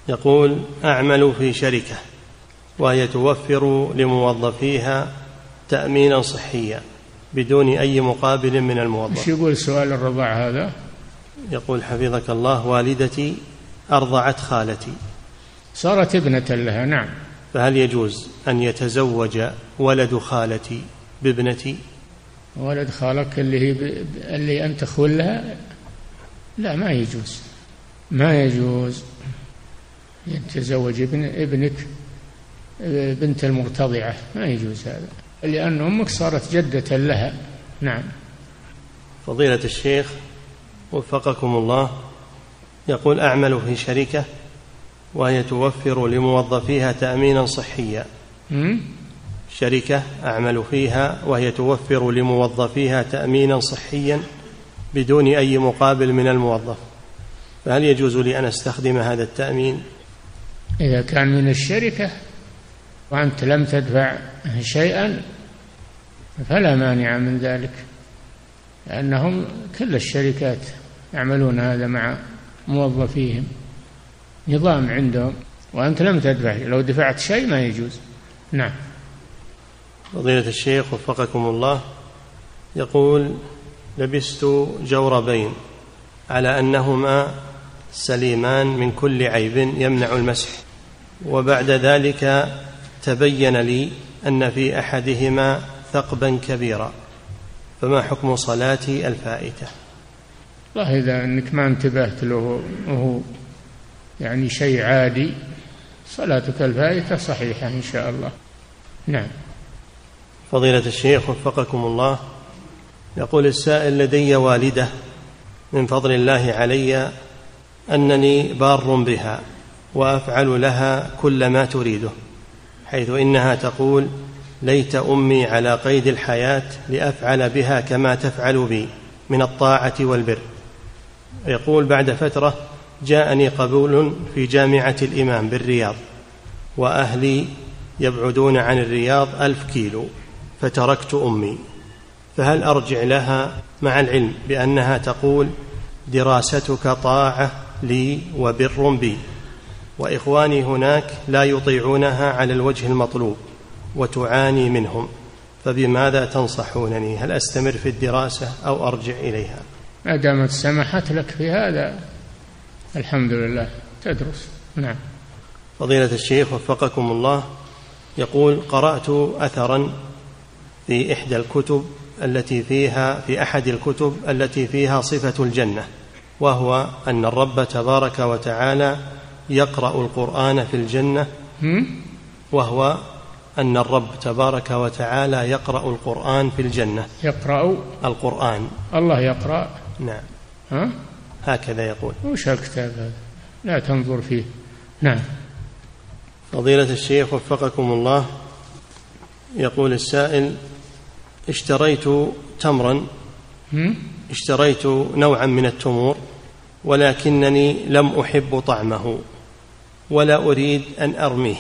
يقول أعمل في شركة وهي توفر لموظفيها تأمينا صحيا بدون أي مقابل من الموظف. إيش يقول سؤال الرضاع هذا؟ يقول حفظك الله والدتي أرضعت خالتي. صارت ابنة لها نعم. فهل يجوز أن يتزوج ولد خالتي بابنتي؟ ولد خالك اللي هي ب... اللي أنت خول لها؟ لا ما يجوز. ما يجوز يتزوج ابن ابنك بنت المرتضعة. ما يجوز هذا لأن أمك صارت جدة لها. نعم. فضيلة الشيخ وفقكم الله. يقول أعمل في شركة وهي توفر لموظفيها تأمينا صحيا. شركة أعمل فيها وهي توفر لموظفيها تأمينا صحيا بدون أي مقابل من الموظف. فهل يجوز لي أن أستخدم هذا التأمين؟ إذا كان من الشركة وأنت لم تدفع شيئا فلا مانع من ذلك لأنهم كل الشركات يعملون هذا مع موظفيهم. نظام عندهم. وأنت لم تدفع لو دفعت شيء ما يجوز. نعم. فضيلة الشيخ وفقكم الله يقول لبست جوربين على أنهما سليمان من كل عيب يمنع المسح. وبعد ذلك تبين لي أن في أحدهما ثقبا كبيرا. فما حكم صلاتي الفائتة؟ والله إذا أنك ما انتبهت له وهو يعني شيء عادي صلاتك الفائتة صحيحة إن شاء الله. نعم. فضيلة الشيخ وفقكم الله يقول السائل لدي والدة من فضل الله علي أنني بار بها وأفعل لها كل ما تريده حيث إنها تقول ليت أمي على قيد الحياة لأفعل بها كما تفعل بي من الطاعة والبر. يقول بعد فترة جاءني قبول في جامعة الإمام بالرياض وأهلي يبعدون عن الرياض ألف كيلو فتركت أمي. فهل أرجع لها مع العلم بأنها تقول دراستك طاعة لي وبر بي وإخواني هناك لا يطيعونها على الوجه المطلوب وتعاني منهم فبماذا تنصحونني؟ هل أستمر في الدراسة أو أرجع إليها؟ ما دامت سمحت لك في هذا. الحمد لله. تدرس. نعم. فضيلة الشيخ وفقكم الله يقول قرأت أثرا في إحدى الكتب التي فيها في أحد الكتب التي فيها صفة الجنة وهو أن الرب تبارك وتعالى يقرأ القرآن في الجنة وهو أن الرب تبارك وتعالى يقرأ القرآن في الجنة. يقرأ؟ القرآن. الله يقرأ. نعم. ها؟ هكذا يقول. وش الكتاب هذا؟ لا تنظر فيه. نعم. فضيلة الشيخ وفقكم الله يقول السائل اشتريت تمرا اشتريت نوعا من التمور ولكنني لم أحب طعمه ولا أريد أن أرميه.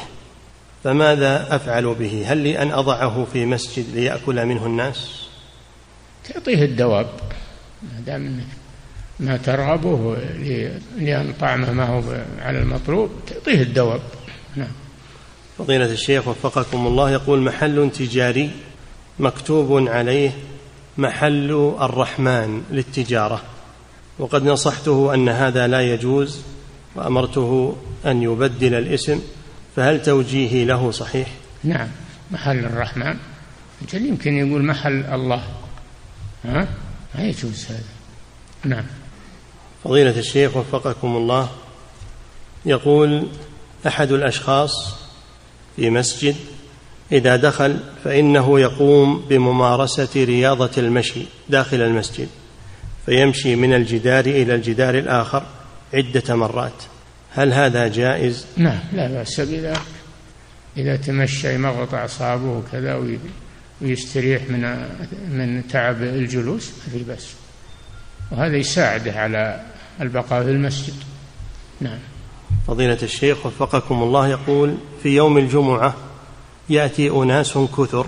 فماذا أفعل به؟ هل لي أن أضعه في مسجد ليأكل منه الناس؟ تعطيه الدواب. ما دام ما ترغبه لأن طعمه ما هو على المطلوب تعطيه الدواب نعم. فضيلة الشيخ وفقكم الله يقول محل تجاري مكتوب عليه محل الرحمن للتجارة. وقد نصحته أن هذا لا يجوز وأمرته أن يبدل الاسم فهل توجيهي له صحيح؟ نعم. محل الرحمن. يمكن يقول محل الله. ها؟ ما يجوز هذا. نعم. فضيلة الشيخ وفقكم الله يقول أحد الأشخاص في مسجد إذا دخل فإنه يقوم بممارسة رياضة المشي داخل المسجد فيمشي من الجدار إلى الجدار الآخر عدة مرات. هل هذا جائز؟ نعم لا بأس بذلك. إذا تمشى يمغط أعصابه وكذا ويستريح من من تعب الجلوس ما في بأس. وهذا يساعده على البقاء في المسجد. نعم. فضيلة الشيخ وفقكم الله يقول في يوم الجمعة يأتي أناس كثر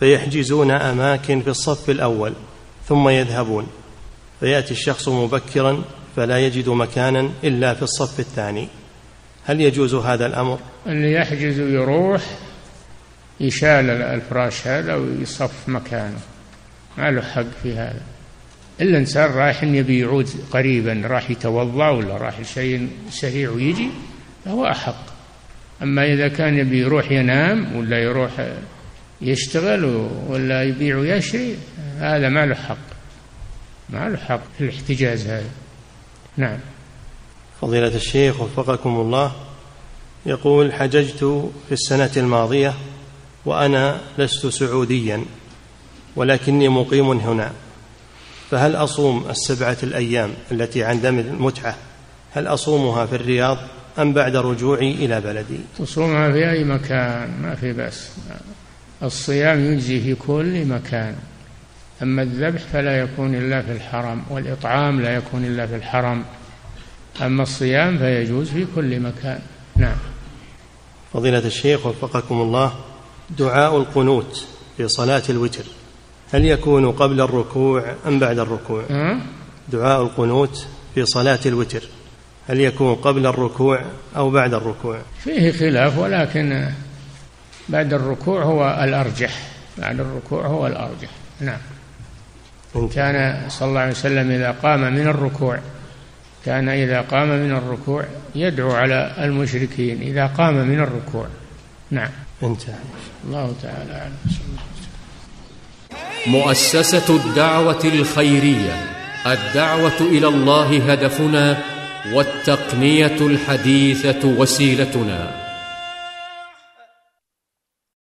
فيحجزون أماكن في الصف الأول ثم يذهبون فيأتي الشخص مبكرا فلا يجد مكانا إلا في الصف الثاني. هل يجوز هذا الأمر؟ اللي يحجز ويروح يشال الفراش هذا ويصف مكانه. ما له حق في هذا. إلا إنسان رايح يبي يعود قريبا راح يتوضأ ولا راح شيء سريع ويجي فهو أحق. أما إذا كان يبي يروح ينام ولا يروح يشتغل ولا يبيع ويشري هذا ما له حق. ما له حق في الاحتجاز هذا. نعم. فضيلة الشيخ وفقكم الله يقول حججت في السنة الماضية وأنا لست سعوديا ولكني مقيم هنا. فهل أصوم السبعة الأيام التي عند المتعة؟ هل أصومها في الرياض أم بعد رجوعي إلى بلدي؟ تصومها في أي مكان ما في بأس. الصيام يجزي في كل مكان. أما الذبح فلا يكون إلا في الحرم والإطعام لا يكون إلا في الحرم. أما الصيام فيجوز في كل مكان. نعم. فضيلة الشيخ وفقكم الله دعاء القنوت في صلاة الوتر. هل يكون قبل الركوع أم بعد الركوع؟ دعاء القنوت في صلاة الوتر. هل يكون قبل الركوع أو بعد الركوع؟ فيه خلاف ولكن بعد الركوع هو الأرجح. بعد الركوع هو الأرجح. نعم. كان صلى الله عليه وسلم إذا قام من الركوع كان إذا قام من الركوع يدعو على المشركين إذا قام من الركوع. نعم. انتهى الله تعالى أعلم. مؤسسة الدعوة الخيرية. الدعوة إلى الله هدفنا والتقنية الحديثة وسيلتنا.